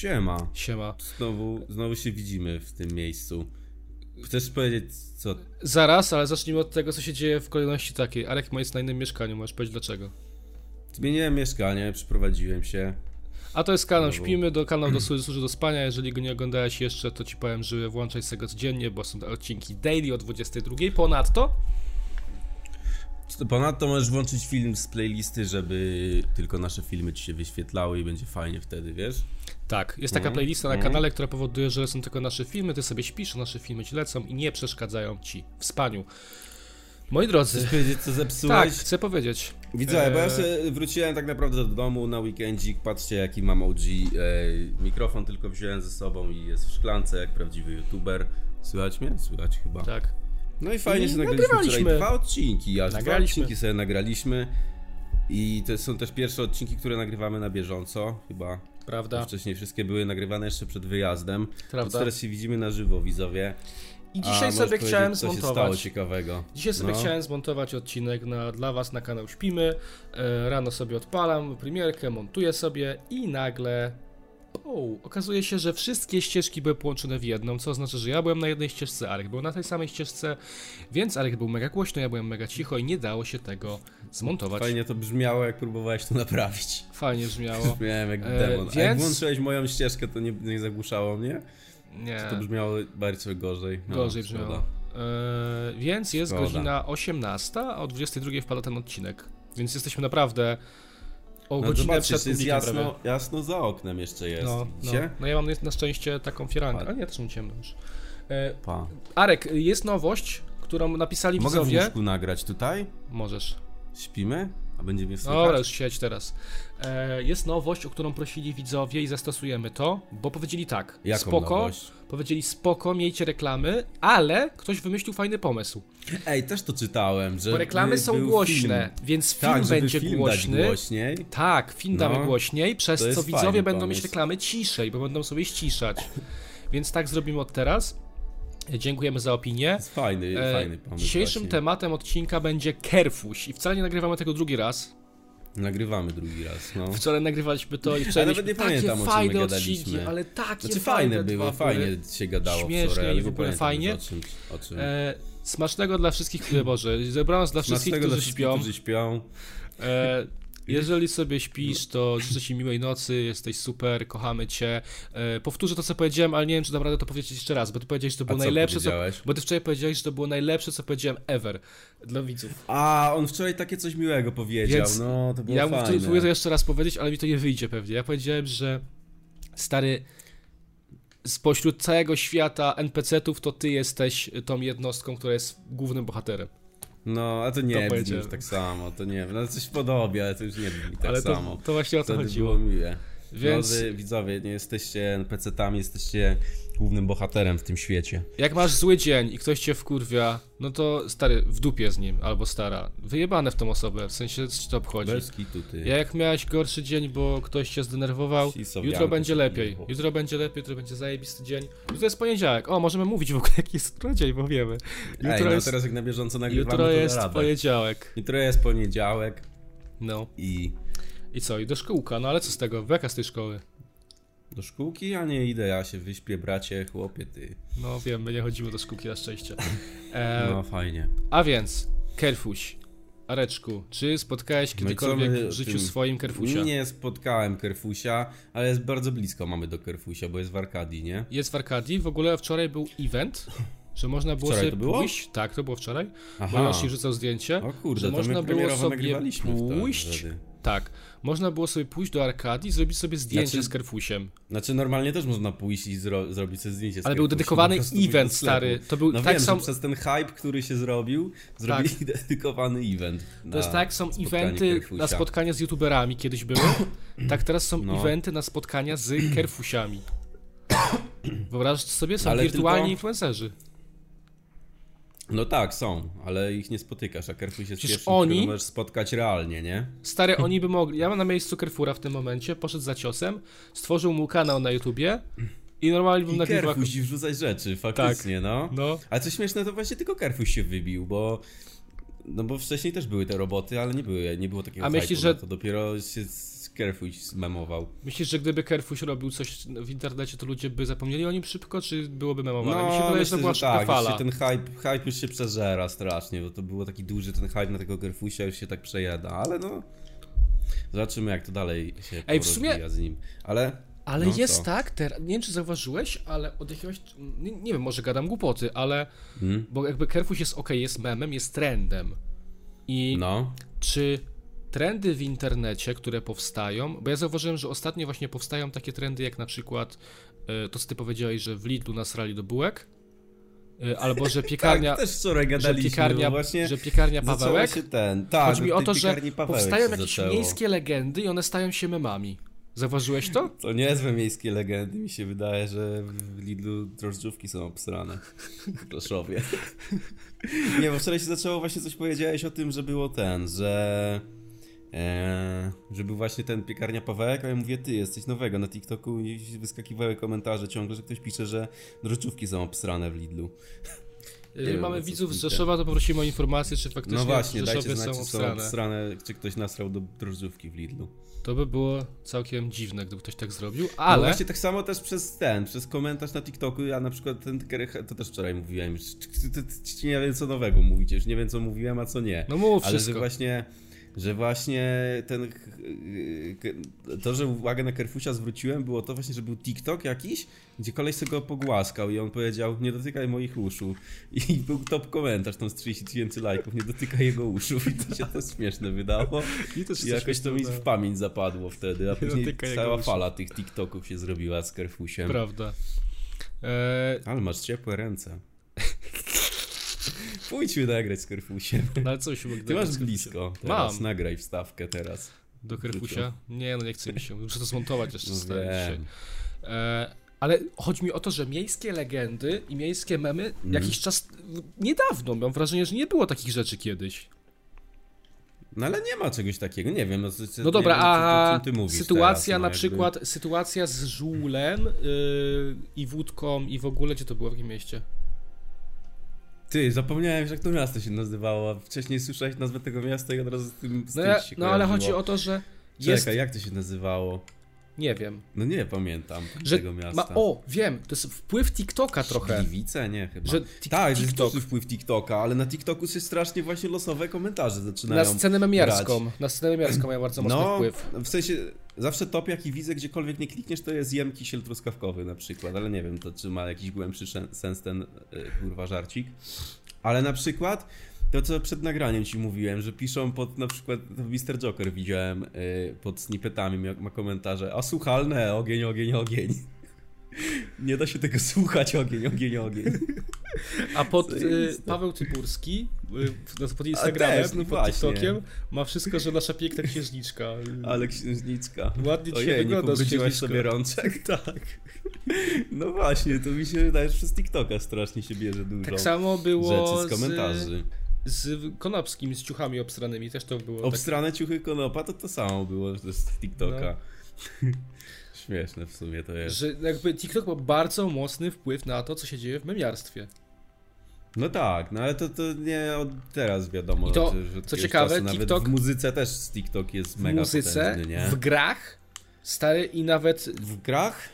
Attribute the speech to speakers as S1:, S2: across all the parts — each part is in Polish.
S1: Siema.
S2: Siema.
S1: Znowu, znowu się widzimy w tym miejscu. Chcesz powiedzieć co?
S2: Zaraz, ale zacznijmy od tego, co się dzieje w kolejności takiej. Arek ma jest na innym mieszkaniu, możesz powiedzieć dlaczego.
S1: Zmieniłem mieszkanie, przeprowadziłem się.
S2: A to jest kanał
S1: Znowu.
S2: Śpimy, do kanał do służy do spania. Jeżeli go nie oglądałeś jeszcze, to ci powiem, że włączaj sobie go codziennie, bo są odcinki daily o 22. Ponadto
S1: Ponadto możesz włączyć film z playlisty, żeby tylko nasze filmy ci się wyświetlały i będzie fajnie wtedy, wiesz?
S2: Tak, jest taka
S1: Mhm.
S2: playlista na
S1: Mhm.
S2: kanale, która powoduje, że są tylko nasze filmy, ty sobie śpisz, nasze filmy ci lecą i nie przeszkadzają ci w spaniu. Moi drodzy,
S1: Chcesz powiedzieć co
S2: tak,
S1: zepsułeś?
S2: chcę powiedzieć.
S1: Widzę, bo ja
S2: Eee.
S1: się wróciłem tak naprawdę do domu na weekendzik, patrzcie jaki mam OG, e, mikrofon tylko wziąłem ze sobą i jest w szklance jak prawdziwy youtuber. Słychać mnie? Słychać chyba.
S2: Tak.
S1: No i fajnie
S2: I
S1: się nagraliśmy
S2: nagrywaliśmy.
S1: wczoraj dwa odcinki, aż dwa
S2: Nagraliśmy.
S1: odcinki sobie nagraliśmy. I to są też pierwsze odcinki, które nagrywamy na bieżąco, chyba.
S2: Prawda,
S1: Wcześniej wszystkie były nagrywane jeszcze przed wyjazdem.
S2: Prawda.
S1: teraz się widzimy na żywo, widzowie.
S2: I
S1: A
S2: dzisiaj
S1: możesz
S2: sobie chciałem
S1: co się stało
S2: zmontować.
S1: ciekawego.
S2: Dzisiaj sobie
S1: No.
S2: chciałem zmontować odcinek na, dla Was na kanał Śpimy. E, rano sobie odpalam premierkę, montuję sobie i nagle. O, okazuje się, że wszystkie ścieżki były połączone w jedną, co oznacza, że ja byłem na jednej ścieżce, Arek był na tej samej ścieżce, więc Arek był mega głośno, ja byłem mega cicho i nie dało się tego zmontować.
S1: Fajnie to brzmiało, jak próbowałeś to naprawić.
S2: Fajnie brzmiało.
S1: Brzmiałem jak
S2: E,
S1: demon. A jak
S2: więc-
S1: włączyłeś moją ścieżkę, to nie, nie zagłuszało mnie?
S2: Nie,
S1: To brzmiało bardzo gorzej. No,
S2: gorzej
S1: szkoda.
S2: brzmiało. E, więc jest
S1: Szkoda.
S2: godzina 18, a o 22 wpada ten odcinek. Więc jesteśmy naprawdę o
S1: No
S2: godzinę przed
S1: jest
S2: prawie.
S1: jasno, jasno za oknem jeszcze jest.
S2: No, no. No ja mam na szczęście taką firankę, ale nie, też mam ciemno już. E,
S1: Pa.
S2: Arek, jest nowość, którą napisali
S1: Mogę w
S2: widzowie.
S1: łóżku nagrać tutaj?
S2: Możesz.
S1: Śpimy? A będzie mnie słychać?
S2: Dobra, już siedź teraz. E, jest nowość, o którą prosili widzowie i zastosujemy to, bo powiedzieli tak,
S1: Jaką
S2: spoko,
S1: nowość?
S2: powiedzieli spoko, miejcie reklamy, ale ktoś wymyślił fajny pomysł.
S1: Ej, też to czytałem, że
S2: Bo reklamy są głośne,
S1: Film.
S2: więc film
S1: Tak,
S2: będzie
S1: film
S2: głośny.
S1: głośniej.
S2: Tak, film damy
S1: No,
S2: głośniej, przez co widzowie będą mieć
S1: pomysł.
S2: reklamy ciszej, bo będą sobie ściszać. Więc tak zrobimy od teraz. Dziękujemy za opinię.
S1: Jest fajny,
S2: E,
S1: fajny pomysł
S2: Dzisiejszym
S1: właśnie.
S2: tematem odcinka będzie Kerfuś i wcale nie nagrywamy tego drugi raz.
S1: Nagrywamy drugi raz, no.
S2: Wczoraj nagrywaliśmy to i wczoraj
S1: Ja nawet nie
S2: takie
S1: pamiętam, o czym
S2: fajne odcinki, ale takie
S1: Znaczy
S2: fajne
S1: fajne były, fajnie się gadało
S2: Śmiesznie
S1: wczoraj,
S2: i w ogóle fajnie.
S1: O czym, o czym.
S2: E, smacznego dla wszystkich, Boże, dobranoc dla wszystkich,
S1: Smacznego dla
S2: którzy
S1: wszystkich,
S2: śpią.
S1: którzy śpią.
S2: E, jeżeli sobie śpisz, to życzę ci miłej nocy, jesteś super, kochamy cię. E, powtórzę to, co powiedziałem, ale nie wiem, czy dam radę to powiedzieć jeszcze raz, bo ty powiedziałeś, że to było
S1: co
S2: najlepsze, co, bo ty wczoraj powiedziałeś, że to było najlepsze, co powiedziałem ever dla widzów.
S1: A, on wczoraj takie coś miłego powiedział,
S2: Więc
S1: no to było
S2: Ja
S1: fajne.
S2: fajne. próbuję to jeszcze raz powiedzieć, ale mi to nie wyjdzie pewnie. Ja powiedziałem, że stary, spośród całego świata NPC-ów, to ty jesteś tą jednostką, która jest głównym bohaterem.
S1: No, a to nie
S2: To
S1: brzmi już tak samo, to nie wiem, no coś podobie, ale to już nie brzmi tak
S2: ale to,
S1: samo.
S2: to właśnie o to
S1: Wtedy
S2: chodziło.
S1: było miłe.
S2: Więc
S1: Drodzy widzowie, nie jesteście NPC-tami, jesteście głównym bohaterem w tym świecie.
S2: jak masz zły dzień i ktoś cię wkurwia, no to stary, w dupie z nim, albo stara. Wyjebane w tą osobę, w sensie co to obchodzi.
S1: Bez kitu ty.
S2: Ja jak miałeś gorszy dzień, bo ktoś cię zdenerwował, jutro będzie lepiej. Jutro będzie lepiej, jutro będzie zajebisty dzień. Jutro jest poniedziałek. O, możemy mówić w ogóle jaki jest jutro dzień, bo wiemy. Jutro
S1: Ej, no
S2: jest,
S1: teraz jak na bieżąco nagrywamy,
S2: jutro jest poniedziałek.
S1: Jutro jest poniedziałek
S2: No.
S1: i
S2: I co? I do szkółka, no ale co z tego? Jaka z tej szkoły?
S1: do szkółki, a nie idę, ja się wyśpię, bracie, chłopie, ty.
S2: No wiem, my nie chodzimy do szkółki na szczęście. E,
S1: No, fajnie.
S2: A więc, Kerfuś. Areczku, czy spotkałeś
S1: No
S2: kiedykolwiek w życiu
S1: tym-
S2: swoim Kerfusia?
S1: Nie spotkałem Kerfusia, ale jest bardzo blisko mamy do Kerfusia, bo jest w Arkadii, nie?
S2: Jest w Arkadii, w ogóle wczoraj był event, że można było
S1: Wczoraj
S2: sobie
S1: to było?
S2: pójść. Tak, to było wczoraj. Bo
S1: Aha.
S2: Yoshi rzucał zdjęcie.
S1: O kurde,
S2: że można było sobie
S1: wtedy.
S2: Tak, można było sobie pójść do Arkadii i zrobić sobie zdjęcie
S1: Znaczy-
S2: z Kerfusiem.
S1: Znaczy normalnie też można pójść i zro zrobić sobie zdjęcie z
S2: Ale był dedykowany event, stary. To był
S1: No
S2: tak
S1: wiem, że przez ten hype, który się zrobił, zrobili dedykowany event.
S2: To jest tak, jak są eventy
S1: Kerfusia.
S2: na spotkania z youtuberami kiedyś były, tak teraz są
S1: No.
S2: eventy na spotkania z Kerfusiami. Wyobrażasz sobie, są
S1: Ale
S2: wirtualni
S1: tylko-
S2: influencerzy.
S1: No tak, są, ale ich nie spotykasz, a Kerfus jest
S2: Przecież
S1: pierwszym,
S2: oni-
S1: możesz spotkać realnie, nie?
S2: Stary, oni by mogli. Ja mam na miejscu Kerfura w tym momencie, poszedł za ciosem, stworzył mu kanał na YouTubie i normalnie bym
S1: I
S2: nagrywał.
S1: Kerfus i wrzucać rzeczy, faktycznie, no.
S2: No,
S1: Ale co śmieszne, to właśnie tylko Kerfus się wybił, bo... No bo wcześniej też były te roboty, ale nie, były, nie było takiego
S2: A myślisz,
S1: hype'u
S2: że-
S1: to dopiero się Carrefour zmemował.
S2: Myślisz, że gdyby Kerfuś robił coś w internecie, to ludzie by zapomnieli o nim szybko, czy byłoby memowane? Mi się wydaje, że to
S1: myślę,
S2: była szybka
S1: tak,
S2: fala.
S1: ten hype, hype już się przeżera strasznie, bo to było taki duży ten hype na tego Carrefusia, już się tak przejada, ale no... Zobaczymy jak to dalej się
S2: Ej, w sumie-
S1: z nim. Ale
S2: Ale
S1: No
S2: jest
S1: co?
S2: tak, ter... nie wiem czy zauważyłeś, ale od jakiegoś, nie, nie wiem, może gadam głupoty, ale,
S1: Hmm?
S2: bo jakby Kerfuś jest ok, jest memem, jest trendem. I
S1: no,
S2: czy trendy w internecie, które powstają, bo ja zauważyłem, że ostatnio właśnie powstają takie trendy jak na przykład e, to, co ty powiedziałeś, że w Lidlu nasrali do bułek, e, albo że piekarnia,
S1: tak, też wczoraj
S2: że
S1: gadaliśmy,
S2: piekarnia,
S1: bo właśnie
S2: że piekarnia Pawełek,
S1: się ten, tak,
S2: chodzi mi o to, że powstają jakieś
S1: zaczęło.
S2: miejskie legendy i one stają się memami. Zauważyłeś to?
S1: To niezłe miejskie legendy, mi się wydaje, że w Lidlu drożdżówki są obsrane. W Proszowie. Nie, bo wczoraj się zaczęło, właśnie coś powiedziałeś o tym, że było ten, że... E, że był właśnie ten piekarnia Pawełek, a ja mówię, ty jesteś nowego na TikToku i wyskakiwały komentarze ciągle, że ktoś pisze, że drożdżówki są obsrane w Lidlu.
S2: Jeżeli mamy
S1: o co
S2: widzów z. Rzeszowa, to poprosimy o informację, czy faktycznie
S1: No właśnie, dajcie znać,
S2: są
S1: czy są obsrane, czy ktoś nasrał do drożdżówki w Lidlu.
S2: To by było całkiem dziwne, gdyby ktoś tak zrobił,
S1: Ale
S2: ale...
S1: no właśnie tak samo też przez ten, przez komentarz na TikToku, ja na przykład ten to też wczoraj mówiłem, że t- nie wiem co nowego mówicie, już nie wiem co mówiłem, a co nie.
S2: No mów
S1: Ale że
S2: wszystko.
S1: właśnie, że właśnie ten, to, że uwagę na Kerfusia zwróciłem, było to właśnie, że był TikTok jakiś, gdzie koleś sobie go pogłaskał i on powiedział, nie dotykaj moich uszu. I był top komentarz, tam z 30 tysięcy lajków, nie dotykaj jego uszu i to się to śmieszne wydało.
S2: I
S1: I jakoś to mi w pamięć zapadło wtedy, a później cała fala tych TikToków się zrobiła z Kerfusiem.
S2: Prawda. Eee,
S1: Ale masz ciepłe ręce. Pójdźmy nagrać z Kerfusiem.
S2: no ale co się
S1: Ty masz blisko. Teraz
S2: Mam.
S1: nagraj wstawkę teraz.
S2: Do Kerfusia? Nie, no nie chce mi się. Muszę to zmontować jeszcze
S1: No
S2: stary dzisiaj. Eee, ale chodzi mi o to, że miejskie legendy i miejskie memy
S1: Mhm.
S2: jakiś czas, niedawno, mam wrażenie, że nie było takich rzeczy kiedyś.
S1: No ale nie ma czegoś takiego, nie wiem. No, co- co-
S2: No dobra,
S1: wiem, co
S2: a
S1: o czym ty mówisz
S2: sytuacja
S1: teraz, no,
S2: na
S1: jakby.
S2: przykład, sytuacja z żulem yy, i wódką i w ogóle, gdzie to było, w jakim mieście?
S1: Ty, zapomniałem, jak to miasto się nazywało. Wcześniej słyszałeś nazwę tego miasta i od razu z tym, z
S2: No, ja, no ale chodzi o to, że
S1: Czekaj,
S2: jest,
S1: jak to się nazywało?
S2: nie wiem,
S1: No nie pamiętam
S2: że
S1: tego miasta.
S2: ma, o, wiem, to jest wpływ TikToka trochę,
S1: Gliwice? Nie, chyba.
S2: że tik,
S1: tak, to jest
S2: TikTok
S1: duży wpływ TikToka, ale na TikToku się strasznie właśnie losowe komentarze zaczynają
S2: na scenę memiarską, na scenę memiarską ma bardzo mocny
S1: No,
S2: wpływ.
S1: w sensie zawsze top jaki widzę, gdziekolwiek nie klikniesz, to jest jem kisiel truskawkowy na przykład, ale nie wiem, to czy ma jakiś głębszy sens ten y, kurwa żarcik. Ale na przykład to, co przed nagraniem ci mówiłem, że piszą pod na przykład, Mr. Joker widziałem y, pod snippetami, ma komentarze, a słuchalne, ogień, ogień, ogień. Nie da się tego słuchać, ogień, ogień, ogień.
S2: A pod y. Paweł Tyburski, y, pod Instagramem,
S1: też, no
S2: pod
S1: właśnie.
S2: TikTokiem, ma wszystko, że nasza piękna księżniczka.
S1: Ale księżniczka.
S2: Ładnie ci wygląda z
S1: sobie rączek?
S2: Tak.
S1: No właśnie, to mi się wydaje, że przez TikToka strasznie się bierze dużo
S2: Tak samo było
S1: rzeczy z komentarzy.
S2: Z, z Konopskim, z ciuchami obstranymi, też to było tak,
S1: Obstrane ciuchy konopa to to samo było z TikToka.
S2: No.
S1: Śmieszne w sumie to jest.
S2: że jakby TikTok ma bardzo mocny wpływ na to, co się dzieje w memiarstwie.
S1: No tak, no ale to, to nie od teraz wiadomo.
S2: I to,
S1: że, że
S2: co ciekawe,
S1: czasu nawet
S2: TikTok-
S1: w muzyce też TikTok jest
S2: W
S1: mega
S2: muzyce,
S1: potężny, nie?
S2: w grach, stary i nawet,
S1: W grach?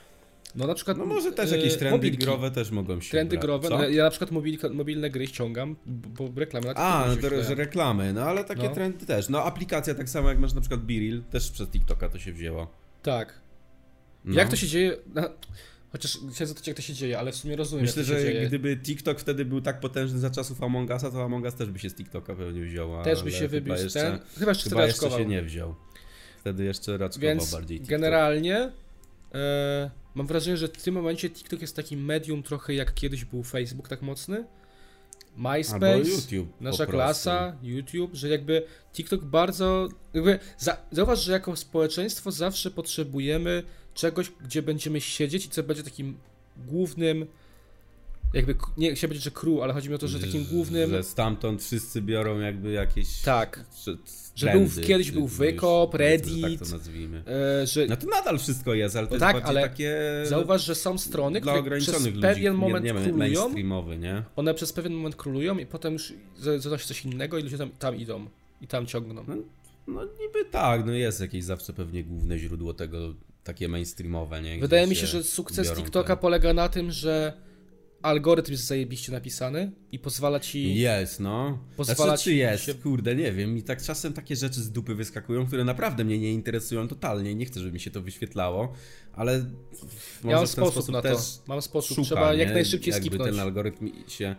S2: no na przykład...
S1: No może też
S2: e,
S1: jakieś trendy
S2: mobilki.
S1: growe też mogą się
S2: Trendy
S1: brać.
S2: growe, no, ja na przykład mobilka, mobilne gry ściągam, bo reklamy na
S1: A, no to, że reklamy, no ale takie
S2: No.
S1: trendy też. No aplikacja tak samo jak masz na przykład Biril, też przez TikToka to się wzięło.
S2: Tak.
S1: No.
S2: Jak to się dzieje... Chociaż chciałem zapytać, jak to się dzieje, ale w sumie rozumiem,
S1: Myślę,
S2: się
S1: że
S2: dzieje.
S1: gdyby TikTok wtedy był tak potężny za czasów Among Usa, to Among Us też by się z TikToka pewnie wziął.
S2: Też by się wybił z
S1: jeszcze,
S2: ten... Chyba jeszcze
S1: Chyba jeszcze się nie wziął. Wtedy jeszcze raczkował
S2: Więc
S1: bardziej TikTok.
S2: generalnie e, mam wrażenie, że w tym momencie TikTok jest takim medium trochę jak kiedyś był Facebook tak mocny.
S1: Albo
S2: MySpace,
S1: YouTube
S2: nasza klasa, YouTube, że jakby TikTok bardzo. Jakby za, zauważ, że jako społeczeństwo zawsze potrzebujemy czegoś, gdzie będziemy siedzieć i co będzie takim głównym. Jakby, nie chciałem powiedzieć, że crew, ale chodzi mi o to, że takim głównym.
S1: Że stamtąd wszyscy biorą jakby jakieś...
S2: Tak.
S1: Że,
S2: Że
S1: trendy,
S2: był- kiedyś był Wykop, Reddit.
S1: Tak to nazwijmy.
S2: E, że
S1: No to nadal wszystko jest, ale to
S2: No
S1: jest
S2: tak,
S1: bardziej
S2: ale
S1: takie...
S2: zauważ, że są strony, które przez
S1: ludzi,
S2: pewien moment
S1: nie, nie
S2: królują.
S1: nie?
S2: One przez pewien moment królują i potem już za- zada się coś innego i ludzie tam, tam idą. I tam ciągną.
S1: No, No niby tak, no jest jakieś zawsze pewnie główne źródło tego, takie mainstreamowe, nie? Gdzie
S2: Wydaje mi się, że sukces TikToka
S1: te-
S2: polega na tym, że algorytm jest zajebiście napisany i pozwala ci...
S1: Jest, no.
S2: Pozwala
S1: znaczy, czy
S2: ci
S1: jest,
S2: się-
S1: kurde, nie wiem. I tak czasem takie rzeczy z dupy wyskakują, które naprawdę mnie nie interesują totalnie. Nie chcę, żeby mi się to wyświetlało, ale
S2: Ja mam
S1: ten
S2: sposób
S1: sposób
S2: na to. Mam sposób.
S1: szuka,
S2: Trzeba jak
S1: nie?
S2: najszybciej
S1: Jakby
S2: skipnąć.
S1: ten algorytm się...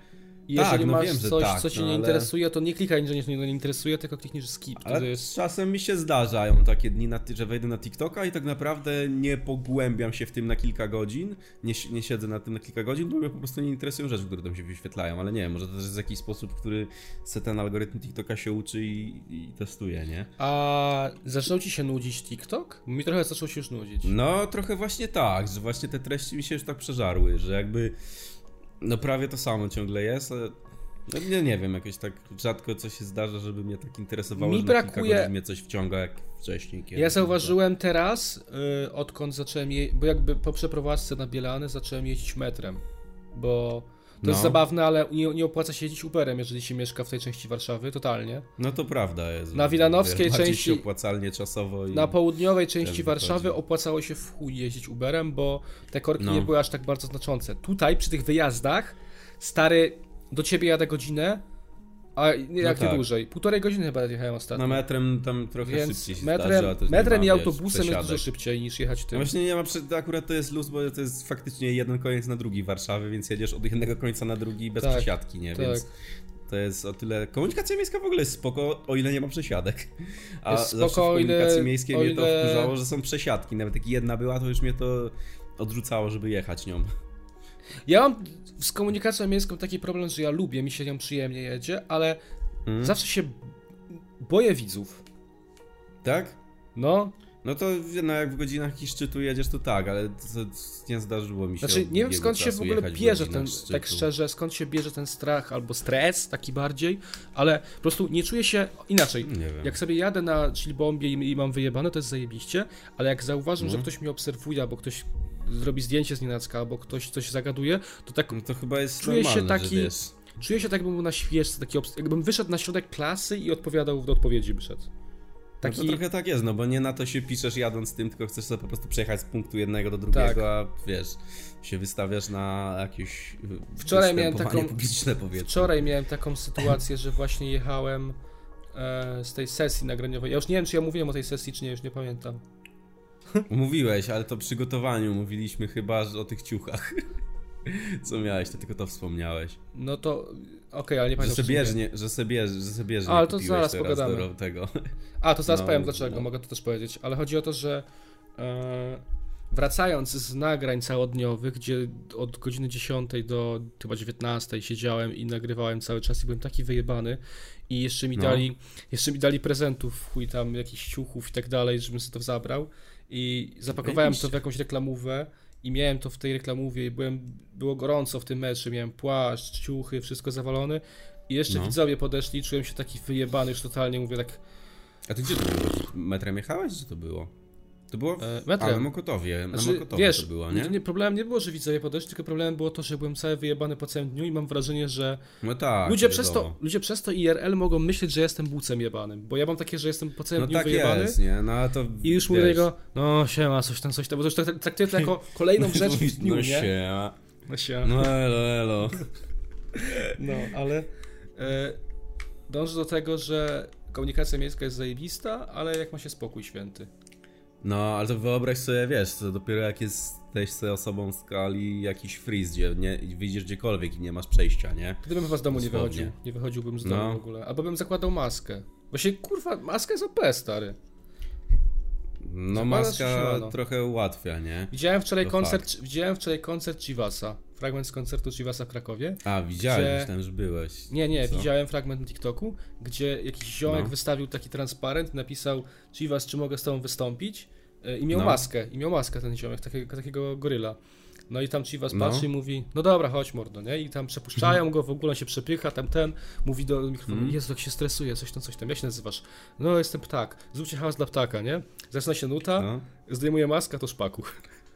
S2: I Jeżeli
S1: Tak, no
S2: masz
S1: wiem, że
S2: coś,
S1: tak,
S2: co cię
S1: no
S2: nie
S1: ale-
S2: interesuje, to nie klikaj, że nie, nie interesuje, tylko kliknij, że skip.
S1: Ale
S2: To jest...
S1: czasem mi się zdarzają takie dni, na, że wejdę na TikToka i tak naprawdę nie pogłębiam się w tym na kilka godzin, nie, nie siedzę na tym na kilka godzin, bo mnie po prostu nie interesują rzeczy, które tam się wyświetlają, ale nie wiem, może to też jest jakiś sposób, w który se ten algorytm TikToka się uczy i, i testuje, nie?
S2: A zaczął ci się nudzić TikTok? Mi trochę zaczął się już nudzić.
S1: No, trochę właśnie tak, że właśnie te treści mi się już tak przeżarły, że jakby no prawie to samo ciągle jest, no, nie, nie wiem, jakoś tak rzadko coś się zdarza, żeby mnie tak interesowało,
S2: Mi
S1: że
S2: brakuje-
S1: mnie coś wciąga jak wcześniej.
S2: Ja
S1: kiedyś.
S2: zauważyłem teraz, y, odkąd zacząłem je... bo jakby po przeprowadzce na Bielany zacząłem jeździć metrem, bo to jest
S1: No.
S2: zabawne, ale nie, nie opłaca się jeździć Uberem, jeżeli się mieszka w tej części Warszawy, totalnie.
S1: No to prawda jest.
S2: Na Wilanowskiej części-
S1: opłacalnie czasowo i...
S2: Na południowej części Warszawy
S1: wychodzi.
S2: opłacało się w chuj jeździć Uberem, bo te korki
S1: No.
S2: nie były aż tak bardzo znaczące. Tutaj, przy tych wyjazdach, stary, do ciebie jadę godzinę, a nie, jak nie
S1: tak.
S2: dłużej. Półtorej godziny chyba jechałem ostatnio.
S1: No metrem tam trochę
S2: Więc
S1: szybciej się
S2: metrem,
S1: zdarza,
S2: metrem i
S1: wiesz,
S2: autobusem jest dużo szybciej niż jechać
S1: No
S2: tym.
S1: właśnie nie ma, akurat to jest luz, bo to jest faktycznie jeden koniec na drugi Warszawy, więc jedziesz od jednego końca na drugi bez
S2: Tak,
S1: przesiadki, nie?
S2: tak.
S1: Więc to jest o tyle... Komunikacja miejska w ogóle jest spoko, o ile nie ma przesiadek. A
S2: Jest
S1: zawsze
S2: spoko,
S1: w
S2: o ile-
S1: komunikacji miejskiej
S2: o
S1: mnie to
S2: ile-
S1: wkurzało, że są przesiadki. Nawet jak jedna była, to już mnie to odrzucało, żeby jechać nią.
S2: Ja mam z komunikacją miejską taki problem, że ja lubię, mi się nią przyjemnie jedzie, ale
S1: Mhm.
S2: zawsze się boję widzów.
S1: Tak?
S2: No,
S1: No to no, jak w godzinach szczytu jedziesz, to tak, ale to, nie zdarzyło mi się.
S2: Znaczy, nie wiem skąd się w ogóle
S1: w
S2: bierze ten,
S1: szczytu.
S2: tak szczerze, skąd się bierze ten strach albo stres, taki bardziej, ale po prostu nie czuję się inaczej.
S1: Nie wiem.
S2: Jak sobie jadę na chillbombie i, i mam wyjebane, to jest zajebiście, ale jak zauważam, że
S1: Mhm.
S2: ktoś mnie obserwuje, albo ktoś zrobi zdjęcie z nienacka, albo ktoś coś zagaduje, to tak
S1: No to chyba jest
S2: Czuję się
S1: normalne,
S2: taki-
S1: że wiesz.
S2: czuję się tak, jakbym był na świeżce, taki obs- jakbym wyszedł na środek klasy i odpowiadał do odpowiedzi wyszedł.
S1: No to
S2: Taki,
S1: trochę tak jest, no bo nie na to się piszesz jadąc tym, tylko chcesz sobie po prostu przejechać z punktu jednego do drugiego,
S2: Tak.
S1: a wiesz, się wystawiasz na jakieś y,
S2: Wczoraj miałem taką-
S1: publiczne powiedzmy.
S2: Wczoraj miałem taką sytuację, że właśnie jechałem e, z tej sesji nagraniowej. Ja już nie wiem, czy ja mówiłem o tej sesji, czy nie, już nie pamiętam.
S1: Mówiłeś, ale to przygotowaniu mówiliśmy chyba że o tych ciuchach. Co miałeś, to tylko to wspomniałeś.
S2: No to, okej, ale nie
S1: Że
S2: pamiętam.
S1: sobie
S2: czy nie.
S1: bieżnie, że sobie że sobie bieżnie
S2: Ale to zaraz pogadamy.
S1: tego.
S2: A, to zaraz
S1: No,
S2: powiem dlaczego,
S1: no.
S2: mogę to też powiedzieć. Ale chodzi o to, że e, wracając z nagrań całodniowych, gdzie od godziny 10 do chyba 19 siedziałem i nagrywałem cały czas i byłem taki wyjebany i jeszcze mi
S1: No.
S2: dali, jeszcze mi dali prezentów, chuj tam jakichś ciuchów i tak dalej, żebym sobie to zabrał i zapakowałem to w jakąś reklamówę i miałem to w tej reklamówie i byłem, było gorąco w tym meczu, miałem płaszcz, ciuchy, wszystko zawalone i jeszcze
S1: No.
S2: widzowie podeszli, czułem się taki wyjebany już totalnie, mówię tak
S1: A ty gdzie to było? Metrem jechałeś, czy to było? To było w
S2: E,
S1: na
S2: metrem.
S1: Mokotowie. Na
S2: Znaczy,
S1: Mokotowie
S2: wiesz,
S1: to było,
S2: nie?
S1: nie?
S2: problemem nie było, że widzowie podeszli, tylko problemem było to, że byłem cały wyjebany po całym dniu i mam wrażenie, że
S1: No tak.
S2: ludzie, przez to, ludzie przez to IRL mogą myśleć, że jestem bucem jebanym, bo ja mam takie, że jestem po całym
S1: No
S2: dniu
S1: tak
S2: wyjebany
S1: jest, nie? No to
S2: i już mówię niego, no siema, coś tam, coś tam, bo to już tak- traktuję to jako kolejną rzecz w dniu,
S1: no
S2: nie?
S1: się,
S2: No się.
S1: no elo, elo.
S2: No, ale e, dążę do tego, że komunikacja miejska jest zajebista, ale jak ma się spokój święty.
S1: No, ale to wyobraź sobie, wiesz, to dopiero jak jesteś sobie osobą w skali jakiś freeze, gdzie nie, wyjdziesz gdziekolwiek i nie masz przejścia, nie?
S2: Wtedy bym chyba z domu nie wychodził. Nie wychodziłbym z domu
S1: No.
S2: w ogóle. Albo bym zakładał maskę. Właśnie, kurwa, maska jest OP, stary.
S1: No
S2: Zakładasz
S1: maska
S2: siemano.
S1: trochę ułatwia, nie?
S2: Widziałem wczoraj
S1: To
S2: koncert, widziałem wczoraj koncert Chivasa. Fragment z koncertu Chivasa w Krakowie.
S1: A, widziałem,
S2: Gdzie-
S1: myślałem, że byłeś.
S2: Nie, nie,
S1: Co?
S2: widziałem fragment na TikToku, gdzie jakiś ziomek
S1: No.
S2: wystawił taki transparent, napisał Chivas, czy mogę z tobą wystąpić? E, I miał
S1: No.
S2: maskę, i miał maskę ten ziomek, takiego, takiego goryla. No i tam Chivas
S1: No.
S2: patrzy i mówi, no dobra, chodź mordo, nie? I tam przepuszczają go, w ogóle on się przepycha, tam ten, mówi do mikrofonu,
S1: Mhm.
S2: Jezu, jak się stresuje, coś tam, coś tam, jak się nazywasz? No, jestem ptak, zróbcie hałas dla ptaka, nie? Zaczyna się nuta,
S1: No.
S2: zdejmuje maskę, to szpaku.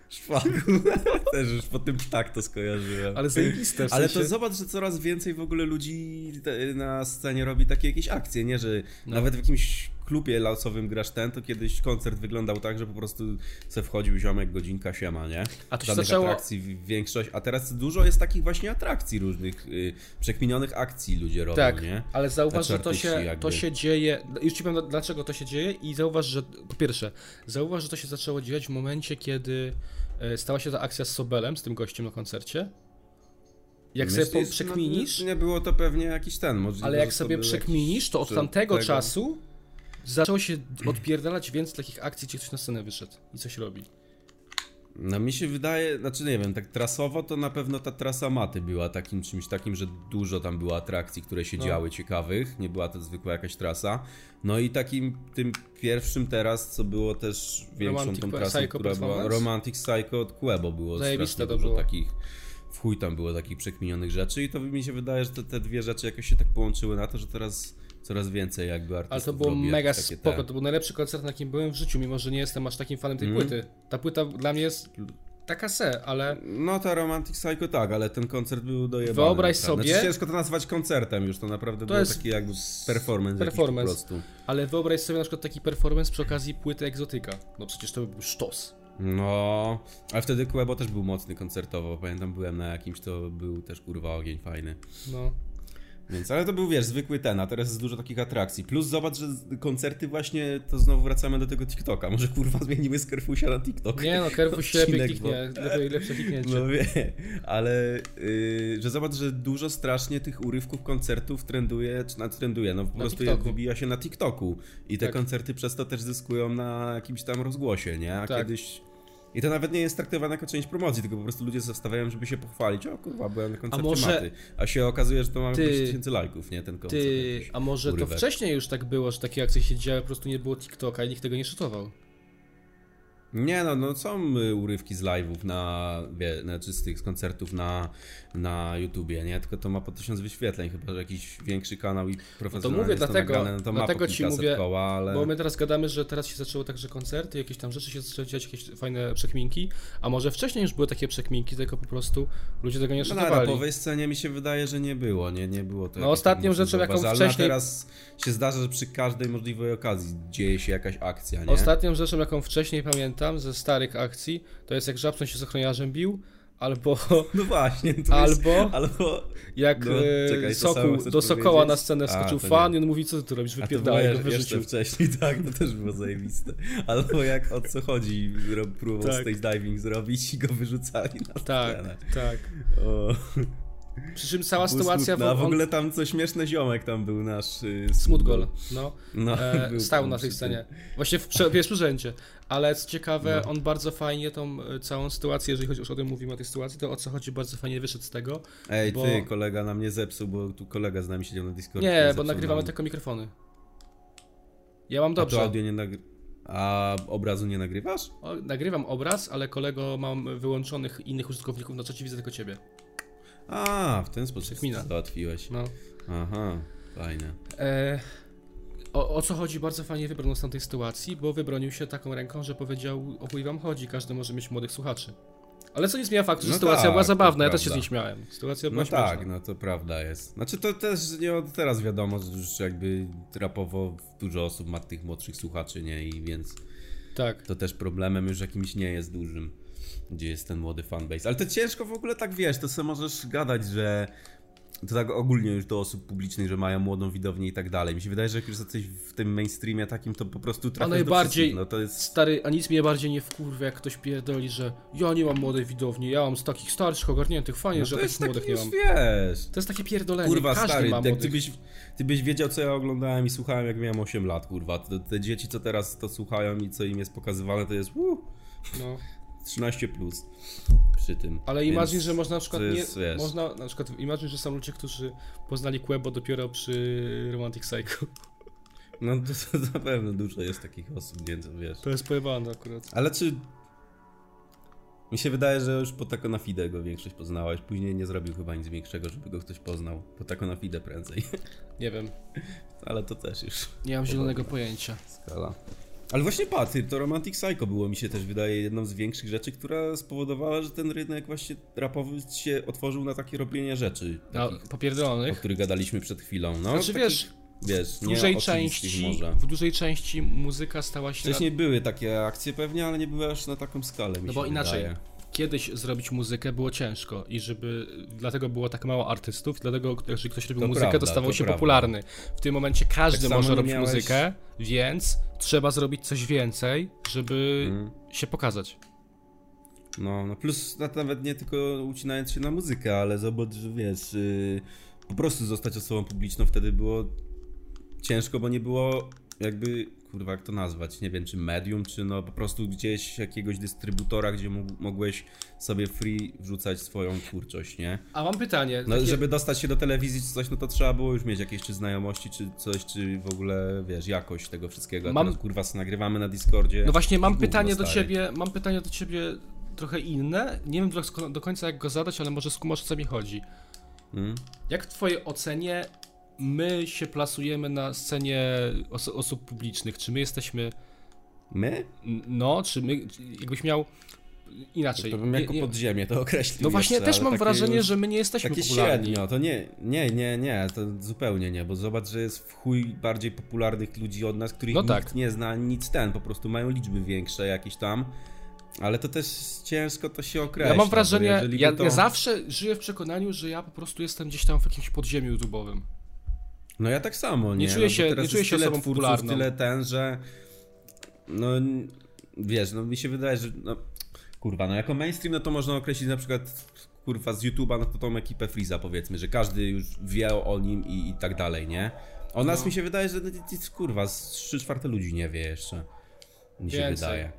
S1: Szwaku. Też już po tym tak to skojarzyłem.
S2: Ale zajebiste, w
S1: Ale
S2: sensie...
S1: to zobacz, że coraz więcej w ogóle ludzi na scenie robi takie jakieś akcje, nie? Że
S2: No.
S1: nawet w jakimś klubie lasowym grasz ten, to kiedyś koncert wyglądał tak, że po prostu se wchodził ziomek, godzinka, siema, nie?
S2: A to się
S1: Żadnych
S2: zaczęło-
S1: atrakcji większość, a teraz dużo jest takich właśnie atrakcji różnych, y, przekminionych akcji ludzie robią,
S2: Tak,
S1: nie?
S2: ale zauważ, że to się,
S1: jakby.
S2: to się dzieje. Już ci powiem, dlaczego to się dzieje, i zauważ, że po pierwsze, zauważ, że to się zaczęło dziać w momencie, kiedy e, stała się ta akcja z Sobelem, z tym gościem na koncercie. Jak sobie po,
S1: Myślisz,
S2: przekminisz,
S1: No, nie było to pewnie jakiś ten, możliwe,
S2: ale jak sobie przekminisz, to od tamtego
S1: tego-
S2: czasu zaczęło się odpierdalać więcej takich akcji, gdzie ktoś na scenę wyszedł i coś robi.
S1: No mi się wydaje, znaczy nie wiem, tak trasowo to na pewno ta trasa maty była takim czymś takim, że dużo tam było atrakcji, które się
S2: No.
S1: działy ciekawych, nie była to zwykła jakaś trasa. No i takim tym pierwszym teraz, co było też większą
S2: Romantic
S1: tą trasą,
S2: Psycho
S1: która była? Romantic Psycho od Quebo było
S2: Zajebiste
S1: dużo
S2: było.
S1: takich w chuj tam było takich przekminionych rzeczy i to mi się wydaje, że te, te dwie rzeczy jakoś się tak połączyły na to, że teraz coraz więcej jakby artystów
S2: Ale to było
S1: robi
S2: mega spoko,
S1: te-
S2: to był najlepszy koncert, na jakim byłem w życiu, mimo że nie jestem aż takim fanem tej
S1: Mhm.
S2: płyty. Ta płyta dla mnie jest taka se, ale
S1: No ta Romantic Psycho tak, ale ten koncert był dojebany.
S2: Wyobraź
S1: naprawdę.
S2: sobie-
S1: Znaczy, ciężko to nazwać koncertem już, to naprawdę
S2: To jest
S1: taki jakby performance,
S2: performance.
S1: Po prostu.
S2: Ale wyobraź sobie na przykład taki performance przy okazji płyty Egzotyka. No przecież to by był sztos.
S1: No, ale wtedy Quebo też był mocny koncertowo, pamiętam byłem na jakimś, to był też kurwa ogień fajny.
S2: No.
S1: Więc, ale to był wiesz, zwykły ten, a teraz jest dużo takich atrakcji. Plus zobacz, że koncerty właśnie, to znowu wracamy do tego TikToka. Może kurwa zmienimy z Kerfusia na TikTok.
S2: Nie no, Kerfu się lepiej kliknie, lepiej, lepsze kliknięcie.
S1: No wie, ale yy, że zobacz, że dużo strasznie tych urywków koncertów trenduje, czy nawet trenduje, no po prostu
S2: TikToku.
S1: wybija się na TikToku i te
S2: Tak.
S1: koncerty przez to też zyskują na jakimś tam rozgłosie, nie? A
S2: Tak.
S1: kiedyś... I to nawet nie jest traktowane jako część promocji, tylko po prostu ludzie zostawiają, żeby się pochwalić. O kurwa, byłem na koncercie
S2: może-
S1: Maty. A się okazuje, że to ma
S2: Ty-
S1: 5 tysięcy lajków, nie? Ten koncert.
S2: Ty, a może to
S1: urywek.
S2: wcześniej już tak było, że takie akcje się działy, po prostu nie było TikToka i nikt tego nie szutował.
S1: Nie no, no są y, urywki z live'ów na, wie, znaczy z tych z koncertów na, na YouTubie, nie? Tylko to ma po tysiąc wyświetleń, chyba że jakiś większy kanał i profesjonalnie
S2: mówię,
S1: jest to
S2: dlatego-
S1: nagrane, no to
S2: dlatego ci mówię,
S1: koła, ale...
S2: Bo my teraz gadamy, że teraz się zaczęło także koncerty, jakieś tam rzeczy się zaczęły dziać, jakieś fajne przekminki, a może wcześniej już były takie przekminki, tylko po prostu ludzie tego nie
S1: No na
S2: szanowali.
S1: rapowej scenie mi się wydaje, że nie było, nie, nie było to
S2: No ostatnią
S1: tak
S2: rzeczą, jaką wcześniej-
S1: teraz się zdarza, że przy każdej możliwej okazji dzieje się jakaś akcja, nie?
S2: Ostatnią rzeczą, jaką wcześniej pamiętam ze starych akcji, to jest jak Żabson się z ochroniarzem bił, albo,
S1: No właśnie, to jest...
S2: albo
S1: Albo...
S2: jak
S1: No,
S2: e,
S1: czekaj,
S2: Sokół, do Sokoła
S1: powiedzieć?
S2: na scenę
S1: A,
S2: wskoczył
S1: to
S2: fan
S1: nie.
S2: i on mówi, co ty tu robisz,
S1: A
S2: wypierdalaj go, wyrzucił.
S1: wcześniej, tak, to też było zajebiste. Albo jak o co chodzi, próbował
S2: Tak.
S1: stage diving zrobić i go wyrzucali na
S2: Tak,
S1: scenę.
S2: tak.
S1: O,
S2: Przy czym cała sytuacja...
S1: smutne. A w
S2: on-
S1: ogóle tam co śmieszny ziomek tam był nasz... y,
S2: Smutgol, no.
S1: No,
S2: E, stał na tej scenie. Właśnie w prze- pierwszym rzędzie. Ale co ciekawe,
S1: No.
S2: on bardzo fajnie tą e, całą sytuację, jeżeli chodzi już o tym mówimy o tej sytuacji, to o co chodzi, bardzo fajnie wyszedł z tego.
S1: Ej,
S2: bo-
S1: ty, kolega na mnie zepsuł, bo tu kolega z nami siedział na Discordzie.
S2: Nie, bo nagrywamy
S1: nam.
S2: tylko mikrofony. Ja mam
S1: A tu
S2: dobrze.
S1: audio nie nagry... A obrazu nie nagrywasz?
S2: O, nagrywam obraz, ale kolego mam wyłączonych innych użytkowników na czacie, widzę tylko ciebie.
S1: A, w ten sposób załatwiłeś.
S2: No.
S1: Aha, fajne.
S2: E, o, o co chodzi, bardzo fajnie wybrnął z tamtej sytuacji, bo wybronił się taką ręką, że powiedział, o chuj wam chodzi, każdy może mieć młodych słuchaczy. Ale co nie zmienia faktu, że
S1: No
S2: sytuacja
S1: tak,
S2: była zabawna, ja też się z niej śmiałem. Sytuacja była
S1: No
S2: śmieszna.
S1: tak, no to prawda jest. Znaczy to też nie od teraz wiadomo, że już jakby rapowo dużo osób ma tych młodszych słuchaczy, nie? I więc
S2: Tak.
S1: to też problemem już jakimś nie jest dużym, gdzie jest ten młody fanbase. Ale to ciężko w ogóle tak wiesz, to sobie możesz gadać, że to tak ogólnie już do osób publicznych, że mają młodą widownię i tak dalej. Mi się wydaje, że jak już jesteś w tym mainstreamie takim, to po prostu
S2: najbardziej-
S1: do wszystkich. No to jest...
S2: Stary, a nic mnie bardziej nie wkurwia, jak ktoś pierdoli, że ja nie mam młodej widowni, ja mam z takich starszych, ogarniętych, fajnie,
S1: No
S2: że takich
S1: taki
S2: młodych nie mam.
S1: wiesz...
S2: To jest takie pierdolenie,
S1: Kurwa,
S2: każdy
S1: stary,
S2: ma
S1: jak ty byś, ty byś wiedział, co ja oglądałem i słuchałem, jak miałem 8 lat, kurwa. Te, te dzieci, co teraz to słuchają i co im jest pokazywane, to jest uh,
S2: No.
S1: 13 plus przy tym.
S2: Ale imagine, że można na przykład
S1: to jest,
S2: nie,
S1: wiesz,
S2: można, na przykład imagine, że są ludzie, którzy poznali Quebo dopiero przy Romantic Psycho.
S1: No to, to na pewno dużo jest takich osób, więc wiesz.
S2: To jest pojebane akurat.
S1: Ale czy... Mi się wydaje, że już po Taco na Fide go większość poznałeś. Później nie zrobił chyba nic większego, żeby go ktoś poznał. Po Taco na Fide prędzej.
S2: Nie wiem,
S1: Ale to też już
S2: nie mam zielonego pojęcia.
S1: skala. Ale właśnie paty, to Romantic Psycho było mi się też wydaje jedną z większych rzeczy, która spowodowała, że ten rynek właśnie rapowy się otworzył na takie robienie rzeczy,
S2: No,
S1: takich, o
S2: popierdolonych.
S1: których gadaliśmy przed chwilą. No,
S2: Znaczy
S1: takich-
S2: wiesz,
S1: wiesz,
S2: w dużej części,
S1: może.
S2: w dużej części muzyka stała się...
S1: Wcześniej były takie akcje pewnie, ale nie były aż na taką skalę,
S2: No bo inaczej,
S1: wydaje.
S2: Kiedyś zrobić muzykę było ciężko i żeby, dlatego było tak mało artystów, dlatego jeżeli ktoś robił
S1: To
S2: muzykę,
S1: prawda,
S2: to stawał
S1: to
S2: się
S1: prawda.
S2: popularny. W tym momencie każdy
S1: Tak
S2: może robić
S1: miałeś-
S2: muzykę, więc trzeba zrobić coś więcej, żeby
S1: Mm.
S2: się pokazać.
S1: No, no plus na- nawet nie tylko ucinając się na muzykę, ale zobacz, że wiesz, yy, po prostu zostać osobą publiczną wtedy było ciężko, bo nie było jakby, kurwa, jak to nazwać, nie wiem, czy medium, czy no po prostu gdzieś jakiegoś dystrybutora, gdzie mogłeś sobie free wrzucać swoją twórczość, nie?
S2: A mam pytanie.
S1: No,
S2: takie-
S1: żeby dostać się do telewizji czy coś, no to trzeba było już mieć jakieś czy znajomości, czy coś, czy w ogóle, wiesz, jakość tego wszystkiego. A
S2: Mam-
S1: teraz, kurwa, nagrywamy na Discordzie.
S2: No właśnie mam pytanie do
S1: stary.
S2: ciebie, mam pytanie do ciebie trochę inne. Nie wiem do, końca jak go zadać, ale może skumasz o co mi chodzi.
S1: Mm?
S2: Jak w twojej ocenie my się plasujemy na scenie os osób publicznych? Czy my jesteśmy
S1: My?
S2: No, czy my, jakbyś miał inaczej.
S1: To bym jako
S2: nie-
S1: podziemie to określił
S2: No właśnie,
S1: jeszcze,
S2: też mam wrażenie,
S1: już-
S2: że my nie jesteśmy
S1: Takie
S2: popularni.
S1: średnio, to nie, nie, nie, nie, to zupełnie nie, bo zobacz, że jest w chuj bardziej popularnych ludzi od nas, których
S2: No
S1: nikt
S2: tak.
S1: nie zna, nic ten, po prostu mają liczby większe jakieś tam, ale to też ciężko to się określa.
S2: Ja mam wrażenie, ja,
S1: to...
S2: ja zawsze żyję w przekonaniu, że ja po prostu jestem gdzieś tam w jakimś podziemiu YouTube'owym.
S1: No ja tak samo, nie?
S2: Nie czuję
S1: no,
S2: się-
S1: teraz
S2: nie czuję się
S1: tyle
S2: osobą
S1: twórców,
S2: popularną.
S1: tyle ten, że no wiesz, no mi się wydaje, że no kurwa, no jako mainstream no to można określić na przykład kurwa z YouTube'a no to tą ekipę Freeza powiedzmy, że każdy już wie o nim i, i tak dalej, nie? O nas
S2: No.
S1: mi się wydaje, że no, kurwa z 3 czwarte ludzi nie wie jeszcze. Mi się
S2: Więcej.
S1: wydaje.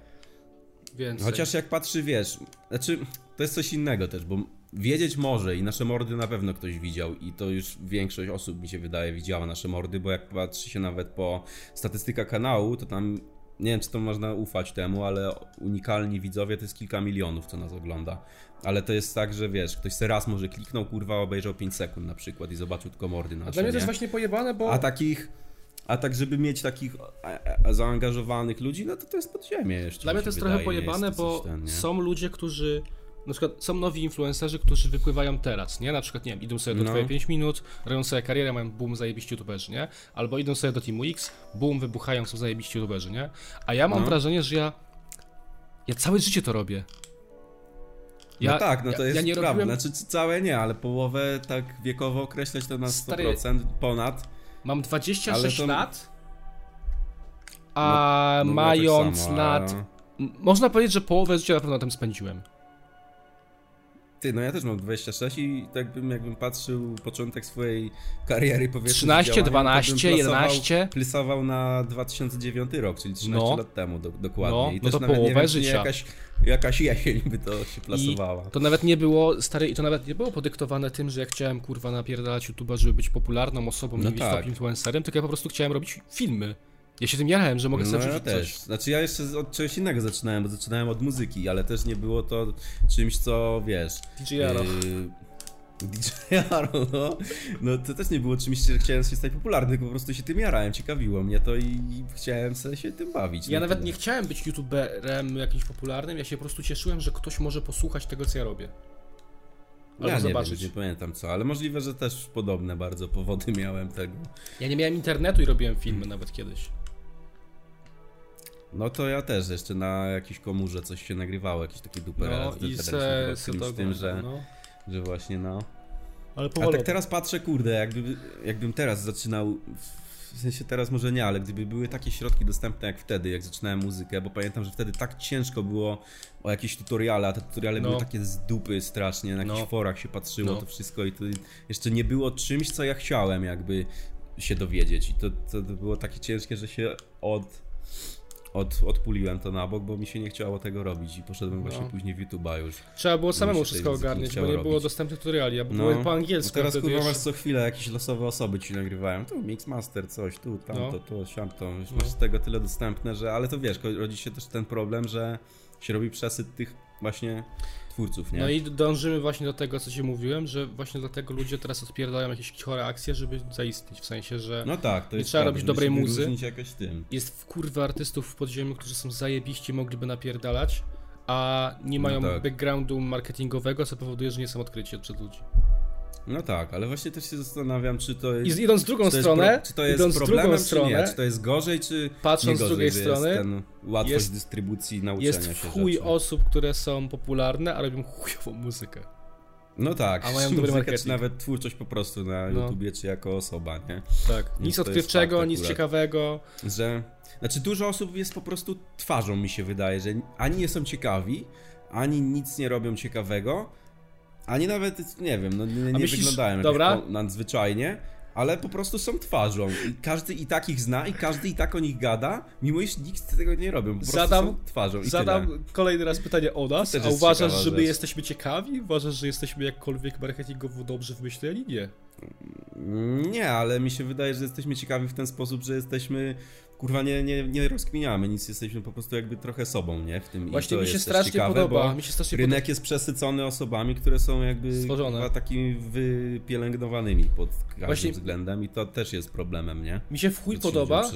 S2: Więcej.
S1: Chociaż jak patrzy, wiesz, znaczy to jest coś innego też, bo wiedzieć może i nasze mordy na pewno ktoś widział i to już większość osób mi się wydaje widziała nasze mordy, bo jak patrzy się nawet po statystykach kanału, to tam nie wiem czy to można ufać temu, ale unikalni widzowie to jest kilka milionów, co nas ogląda. Ale to jest tak, że wiesz, ktoś se raz może kliknął, kurwa, obejrzał 5 sekund na przykład i zobaczył tylko mordy nasze,
S2: A dla mnie to jest
S1: nie?
S2: właśnie pojebane, bo...
S1: A takich, a tak żeby mieć takich e, e, zaangażowanych ludzi, no to to jest podziemie jeszcze.
S2: Dla mnie to jest
S1: wydaje,
S2: trochę
S1: jest
S2: pojebane,
S1: to
S2: bo
S1: ten,
S2: są ludzie, którzy. Na przykład są nowi influencerzy, którzy wypływają teraz, nie? Na przykład, nie wiem, idą sobie do
S1: No.
S2: twoje 5 minut, robią sobie karierę, mają boom, zajebiści youtuberzy, nie? Albo idą sobie do Teamu X, boom, wybuchają, są zajebiści youtuberzy, nie? A ja mam
S1: No.
S2: wrażenie, że ja. Ja całe życie to robię.
S1: no tak, no to
S2: ja,
S1: jest
S2: ja nie
S1: prawda.
S2: robiłem,
S1: Znaczy całe nie, ale połowę tak wiekowo określać to na 100%
S2: Stary,
S1: ponad.
S2: Mam 26
S1: ale to-
S2: lat, a
S1: No, no,
S2: mając
S1: tak samo,
S2: lat. Można powiedzieć, że połowę życia na pewno na tym spędziłem.
S1: Ty, no ja też mam 26 i tak bym jakbym patrzył początek swojej kariery powiedzmy
S2: 13,
S1: działania, to bym
S2: 12,
S1: plasował-
S2: 11.
S1: Plysował na 2009 rok, czyli 13
S2: No.
S1: lat temu do, dokładnie.
S2: No,
S1: I
S2: no
S1: też
S2: to
S1: nawet nie
S2: połowę
S1: wiem,
S2: życia.
S1: Jakaś, jakaś jesień by to się plasowała.
S2: To nawet nie było, stary, i to nawet nie było podyktowane tym, że ja chciałem kurwa napierdalać YouTube'a, żeby być popularną osobą,
S1: No
S2: nie
S1: tak.
S2: influencerem, tylko ja po prostu chciałem robić filmy. Ja się tym jarałem, że mogę sobie
S1: No ja też.
S2: coś.
S1: Znaczy ja jeszcze od czegoś innego zaczynałem, bo zaczynałem od muzyki, ale też nie było to czymś, co wiesz...
S2: DJ.
S1: Yy, DJ Jaro, no. no to też nie było czymś, że chciałem się stać popularny, po prostu się tym jarałem, ciekawiło mnie to i, i chciałem sobie się tym bawić.
S2: Ja
S1: no
S2: nawet
S1: tyle.
S2: nie chciałem być YouTuberem jakimś popularnym, ja się po prostu cieszyłem, że ktoś może posłuchać tego, co ja robię. Albo
S1: ja nie
S2: zobaczyć.
S1: Wiem, nie pamiętam co, ale możliwe, że też podobne bardzo powody miałem tego.
S2: Ja nie miałem internetu i robiłem filmy nawet kiedyś.
S1: No to ja też jeszcze na jakiejś komórze coś się nagrywało, jakieś takie duper
S2: No i se, se
S1: z tym,
S2: to
S1: z tym, że,
S2: no.
S1: że właśnie no...
S2: Ale
S1: A
S2: powoli.
S1: tak teraz patrzę, kurde, jakby, jakbym teraz zaczynał, w sensie teraz może nie, ale gdyby były takie środki dostępne jak wtedy, jak zaczynałem muzykę, bo pamiętam, że wtedy tak ciężko było o jakieś tutoriale, a te tutoriale
S2: No.
S1: były takie z dupy strasznie, na jakichś
S2: No.
S1: forach się patrzyło
S2: No.
S1: to wszystko i to jeszcze nie było czymś, co ja chciałem jakby się dowiedzieć i to, to było takie ciężkie, że się od... Od, odpuliłem to na bok, bo mi się nie chciało tego robić i poszedłem
S2: No.
S1: właśnie później w YouTube'a już.
S2: Trzeba było samemu wszystko ogarniać, bo nie było
S1: robić.
S2: dostępnych tutoriali, a
S1: No.
S2: były po
S1: No
S2: angielsku.
S1: teraz
S2: wtedy
S1: kurwa masz co chwilę jakieś losowe osoby ci nagrywają. Tu Mixmaster, coś, tu, tamto,
S2: No.
S1: to, siamto. Już
S2: No.
S1: masz z tego tyle dostępne, że. Ale to wiesz, rodzi się też ten problem, że się robi przesyt tych właśnie twórców, nie?
S2: No i dążymy właśnie do tego, co ci mówiłem, że właśnie dlatego ludzie teraz odpierdają jakieś chore akcje, żeby zaistnieć, w sensie, że
S1: No tak, to
S2: Nie
S1: jest
S2: trzeba
S1: prawda,
S2: robić dobrej muzy.
S1: jakoś tym.
S2: jest w kurwa artystów w podziemiu, którzy są zajebiści, mogliby napierdalać, a nie
S1: No
S2: mają
S1: tak.
S2: backgroundu marketingowego, co powoduje, że nie są odkryci przed ludzi.
S1: No tak, ale właśnie też się zastanawiam, czy to
S2: I
S1: jest...
S2: z- idąc w drugą
S1: czy jest
S2: stronę,
S1: pro- czy to jest
S2: idąc
S1: problemem,
S2: drugą
S1: czy
S2: stronę,
S1: nie? Czy to jest gorzej, czy
S2: patrząc
S1: nie
S2: z
S1: gorzej,
S2: drugiej strony,
S1: jest ten łatwość
S2: jest-
S1: dystrybucji, nauczenia
S2: jest
S1: się
S2: w chuj
S1: rzeczy.
S2: osób, które są popularne, a robią chujową muzykę.
S1: No tak,
S2: A mają
S1: czy
S2: dobry marketing.
S1: czy nawet twórczość po prostu na
S2: No.
S1: YouTubie, czy jako osoba, nie?
S2: Tak, nic
S1: jest
S2: odkrywczego, nic ciekawego.
S1: Że, znaczy dużo osób jest po prostu twarzą, mi się wydaje, że ani nie są ciekawi, ani nic nie robią ciekawego, ani nawet, nie wiem, no nie, nie
S2: myślisz-
S1: wyglądają jakoś
S2: dobra.
S1: nadzwyczajnie, ale po prostu są twarzą i każdy i tak ich zna i każdy i tak o nich gada, mimo iż nikt tego nie robią, po prostu
S2: Zadam-
S1: są twarzą i
S2: Zadam
S1: tyle.
S2: kolejny raz pytanie o nas, a uważasz, że my jesteśmy ciekawi? Uważasz, że jesteśmy jakkolwiek marketingowo dobrze wymyśleni? Nie.
S1: Nie, ale mi się wydaje, że jesteśmy ciekawi w ten sposób, że jesteśmy, kurwa, nie, nie, nie rozkminiamy nic, jesteśmy po prostu jakby trochę sobą, nie? W tym
S2: Właśnie mi się strasznie
S1: ciekawe,
S2: podoba. Mi się strasznie podoba.
S1: rynek jest przesycony osobami, które są jakby
S2: Stworzone.
S1: kurwa, takimi wypielęgnowanymi pod każdym
S2: Właśnie-
S1: względem i to też jest problemem, nie?
S2: Mi się w chuj podoba,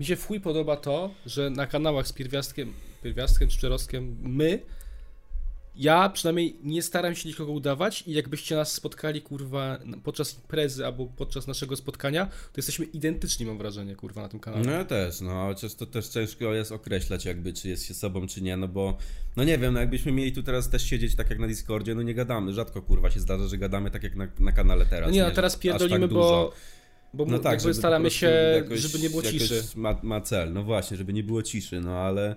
S2: mi się w chuj podoba to, że na kanałach z pierwiastkiem, pierwiastkiem czy przerostkiem my, ja przynajmniej nie staram się nikogo udawać i jakbyście nas spotkali, kurwa, podczas imprezy albo podczas naszego spotkania, to jesteśmy identyczni, mam wrażenie, kurwa, na tym kanale.
S1: No ja też, no chociaż to też ciężko jest określać jakby, czy jest się sobą, czy nie, no bo, no nie wiem, no jakbyśmy mieli tu teraz też siedzieć tak jak na Discordzie, no nie gadamy, rzadko kurwa się zdarza, że gadamy tak jak na, na kanale teraz.
S2: No nie, no
S1: że
S2: teraz
S1: aż
S2: pierdolimy,
S1: tak
S2: bo, bo
S1: No tak,
S2: staramy się,
S1: jakoś-
S2: żeby nie było ciszy.
S1: Ma, ma cel, no właśnie, żeby nie było ciszy, no ale...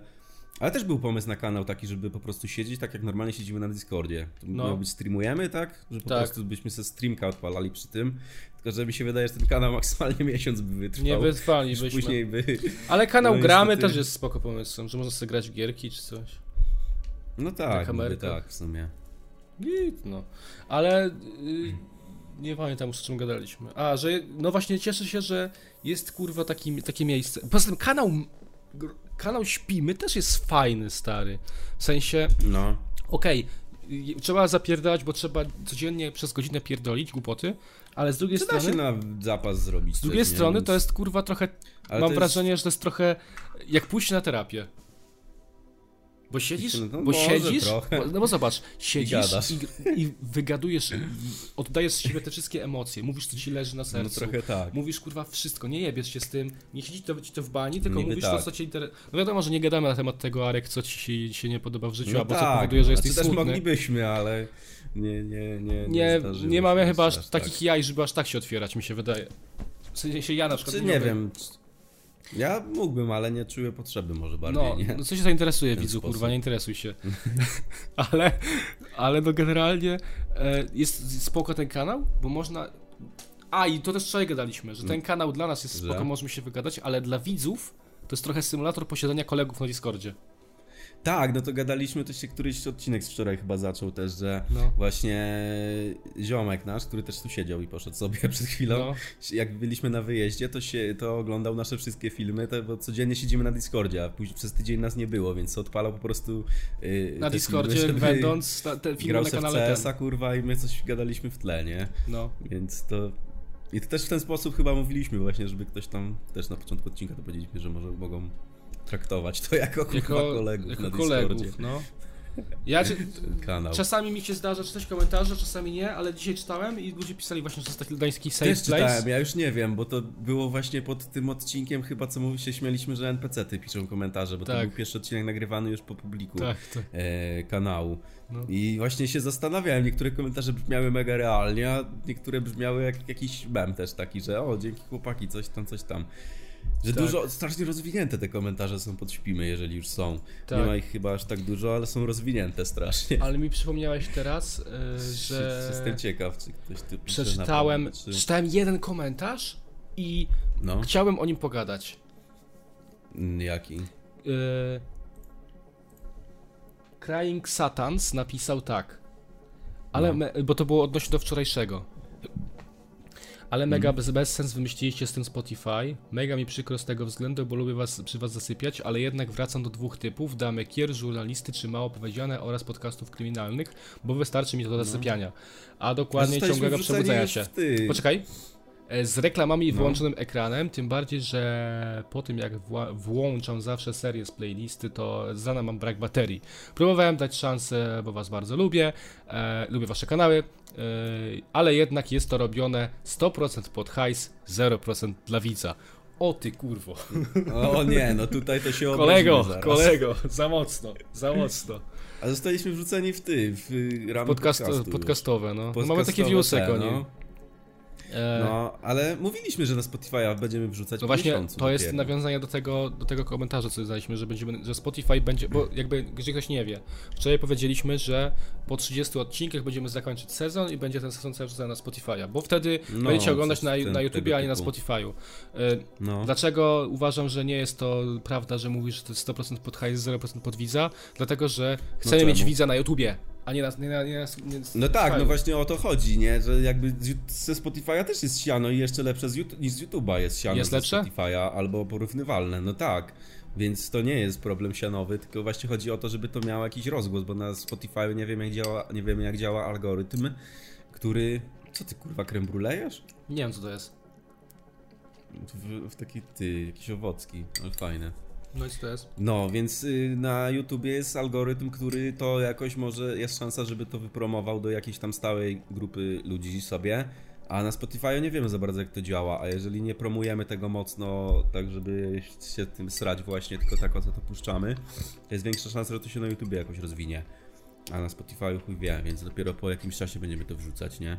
S1: Ale też był pomysł na kanał taki, żeby po prostu siedzieć tak jak normalnie siedzimy na Discordzie. To
S2: No.
S1: miało być streamujemy, tak? Że po
S2: Tak.
S1: prostu byśmy sobie streamka odpalali przy tym. Tylko, że mi się wydaje, że ten kanał maksymalnie miesiąc by wytrwał.
S2: Nie wytrwalibyśmy.
S1: Później by...
S2: Ale kanał
S1: No
S2: Gramy
S1: niestety-
S2: też jest spoko pomysłem, że można sobie grać w gierki czy coś.
S1: No tak,
S2: kamerkach.
S1: tak w sumie.
S2: Git, no. Ale y, nie pamiętam już o czym gadaliśmy. A, że no właśnie cieszę się, że jest kurwa taki, takie miejsce. Poza tym kanał kanał Śpimy też jest fajny, stary. W sensie,
S1: No.
S2: okej, y, trzeba zapierdalać, bo trzeba codziennie przez godzinę pierdolić głupoty, ale z drugiej
S1: Co da się
S2: strony
S1: na zapas zrobić?
S2: z drugiej strony to jest kurwa trochę
S1: Ale
S2: mam
S1: jest-
S2: wrażenie, że to jest trochę jak pójść na terapię. Bo siedzisz,
S1: No
S2: bo siedzisz, bo, no bo zobacz, siedzisz
S1: gadasz.
S2: i, i, wygadujesz, i oddajesz z siebie te wszystkie emocje, mówisz co ci leży na
S1: No
S2: sercu,
S1: trochę tak.
S2: mówisz kurwa wszystko, nie jebiesz się z tym, nie siedzi to, ci to w bani, tylko
S1: Niby
S2: mówisz
S1: tak.
S2: to co cię interesuje. No wiadomo, że nie gadamy na temat tego Arek, co ci się, nie podoba w życiu,
S1: No
S2: albo co
S1: tak,
S2: powoduje, że
S1: no,
S2: jesteś
S1: znaczy też
S2: smutny.
S1: moglibyśmy, ale nie, nie, nie.
S2: Nie, nie
S1: się
S2: mamy chyba aż
S1: aż
S2: takich
S1: tak.
S2: jaj, żeby aż tak się otwierać, mi się wydaje. W sensie ja na przykład
S1: Czy nie
S2: miałbym-
S1: wiem. Ja mógłbym, ale nie czuję potrzeby może bardziej,
S2: No,
S1: nie?
S2: no co się zainteresuje widzu,
S1: sposób.
S2: kurwa, nie interesuj się. ale, ale no generalnie e, jest spoko ten kanał, bo można... A, i to też wczoraj gadaliśmy, że ten kanał dla nas jest
S1: Że?
S2: spoko, możemy się wygadać, ale dla widzów to jest trochę symulator posiadania kolegów na Discordzie.
S1: Tak, no to gadaliśmy, to się któryś odcinek z wczoraj chyba zaczął też, że
S2: No.
S1: właśnie ziomek nasz, który też tu siedział i poszedł sobie przed chwilą,
S2: No.
S1: jak byliśmy na wyjeździe, to się to oglądał nasze wszystkie filmy, to, bo codziennie siedzimy na Discordzie, a później przez tydzień nas nie było, więc odpalał po prostu yy,
S2: Na Discordzie,
S1: filmy,
S2: będąc na, te filmy
S1: grał
S2: na kanale
S1: CS-a, kurwa, i my coś gadaliśmy w tle, nie?
S2: No.
S1: Więc to... I to też w ten sposób chyba mówiliśmy właśnie, żeby ktoś tam też na początku odcinka to powiedzieliśmy, że może mogą traktować to jako,
S2: Jako,
S1: kolegów
S2: jako
S1: na Discordzie.
S2: kolegów, no. Ja czy,
S1: Kanał.
S2: czasami mi się zdarza czytać komentarze, czasami nie, ale dzisiaj czytałem i ludzie pisali właśnie, że to jest taki gdański safe
S1: Też
S2: place.
S1: czytałem, ja już nie wiem, bo to było właśnie pod tym odcinkiem chyba, co mówi się śmialiśmy, że NPC-ty piszą komentarze, bo to
S2: Tak.
S1: był pierwszy odcinek nagrywany już po publiku
S2: Tak, tak.
S1: e, kanału.
S2: No.
S1: I właśnie się zastanawiałem, niektóre komentarze brzmiały mega realnie, a niektóre brzmiały jak jakiś mem też taki, że o, dzięki chłopaki, coś tam, coś tam. Że
S2: Tak.
S1: dużo, strasznie rozwinięte te komentarze są pod śpimy, jeżeli już są.
S2: Tak.
S1: Nie ma ich chyba aż tak dużo, ale są rozwinięte strasznie.
S2: Ale mi przypomniałeś teraz, e, że
S1: Jestem ciekaw, czy ktoś tu
S2: przeczytałem,
S1: czy...
S2: przeczytałem jeden komentarz i
S1: No,
S2: chciałem o nim pogadać.
S1: Mm, jaki?
S2: E, Crying Satans napisał tak, ale
S1: No.
S2: me, bo to było odnośnie do wczorajszego. Ale mega
S1: Mhm.
S2: bez, bez sens wymyśliliście z tym Spotify. Mega mi przykro z tego względu, bo lubię was, przy was zasypiać, ale jednak wracam do dwóch typów: damy kier, żurnalisty czy mało powiedziane oraz podcastów kryminalnych, bo wystarczy mi to do zasypiania. A dokładnie ciągłego przebudzenia się. Poczekaj. e, z reklamami i
S1: No.
S2: wyłączonym ekranem, tym bardziej, że po tym jak włączam zawsze serię z playlisty, to zana mam brak baterii. Próbowałem dać szansę, bo was bardzo lubię, e, lubię wasze kanały, ale jednak jest to robione 100% pod hajs, 0% dla widza. O ty kurwo.
S1: O nie, no tutaj to się
S2: Kolego,
S1: zaraz.
S2: kolego, za mocno, za mocno.
S1: A zostaliśmy wrzuceni w ty, w y, ramy
S2: Podcast,
S1: podcastu
S2: podcastowe, no. no. Mamy
S1: Podcastowe
S2: takie viewsy
S1: no.
S2: E, no.
S1: No, ale mówiliśmy, że na Spotify'a będziemy wrzucać po
S2: właśnie, to jest
S1: dopiero.
S2: nawiązanie do tego, do tego komentarza, co znaliśmy, że będziemy, że Spotify będzie, bo jakby, jeżeli ktoś nie wie, wczoraj powiedzieliśmy, że po 30 odcinkach będziemy zakończyć sezon i będzie ten sezon cały czas na Spotify'a, bo wtedy
S1: No,
S2: będziecie oglądać na,
S1: ten-
S2: na YouTubie, a nie na. Spotify'u. E,
S1: No.
S2: Dlaczego uważam, że nie jest to prawda, że mówisz, że to jest 100% pod hajs, 0% pod widza? Dlatego, że chcemy
S1: czemu?
S2: mieć widza na YouTubie, a nie na, nie nie nie
S1: No tak, no właśnie o to chodzi, nie? Że jakby ze Spotify'a też jest siano i jeszcze lepsze z YouTube, niż z YouTube'a jest siano
S2: Jest
S1: ze
S2: lepsze?
S1: Spotify'a albo porównywalne, no tak. Więc to nie jest problem sianowy, tylko właśnie chodzi o to, żeby to miało jakiś rozgłos, bo na Spotify'u nie wiem jak działa, nie wiem jak działa algorytm, który... Co ty kurwa creme brulejesz?
S2: Nie wiem, co to jest.
S1: W, w taki ty, jakiś owocki, ale fajne.
S2: No i to jest?
S1: No, więc y, na YouTubie jest algorytm, który to jakoś może, jest szansa, żeby to wypromował do jakiejś tam stałej grupy ludzi sobie, a na Spotify nie wiemy za bardzo jak to działa, a jeżeli nie promujemy tego mocno, tak żeby się tym srać właśnie, tylko tak o co to puszczamy, to jest większa szansa, że to się na YouTubie jakoś rozwinie. A na Spotify chuj wie, więc dopiero po jakimś czasie będziemy to wrzucać, nie?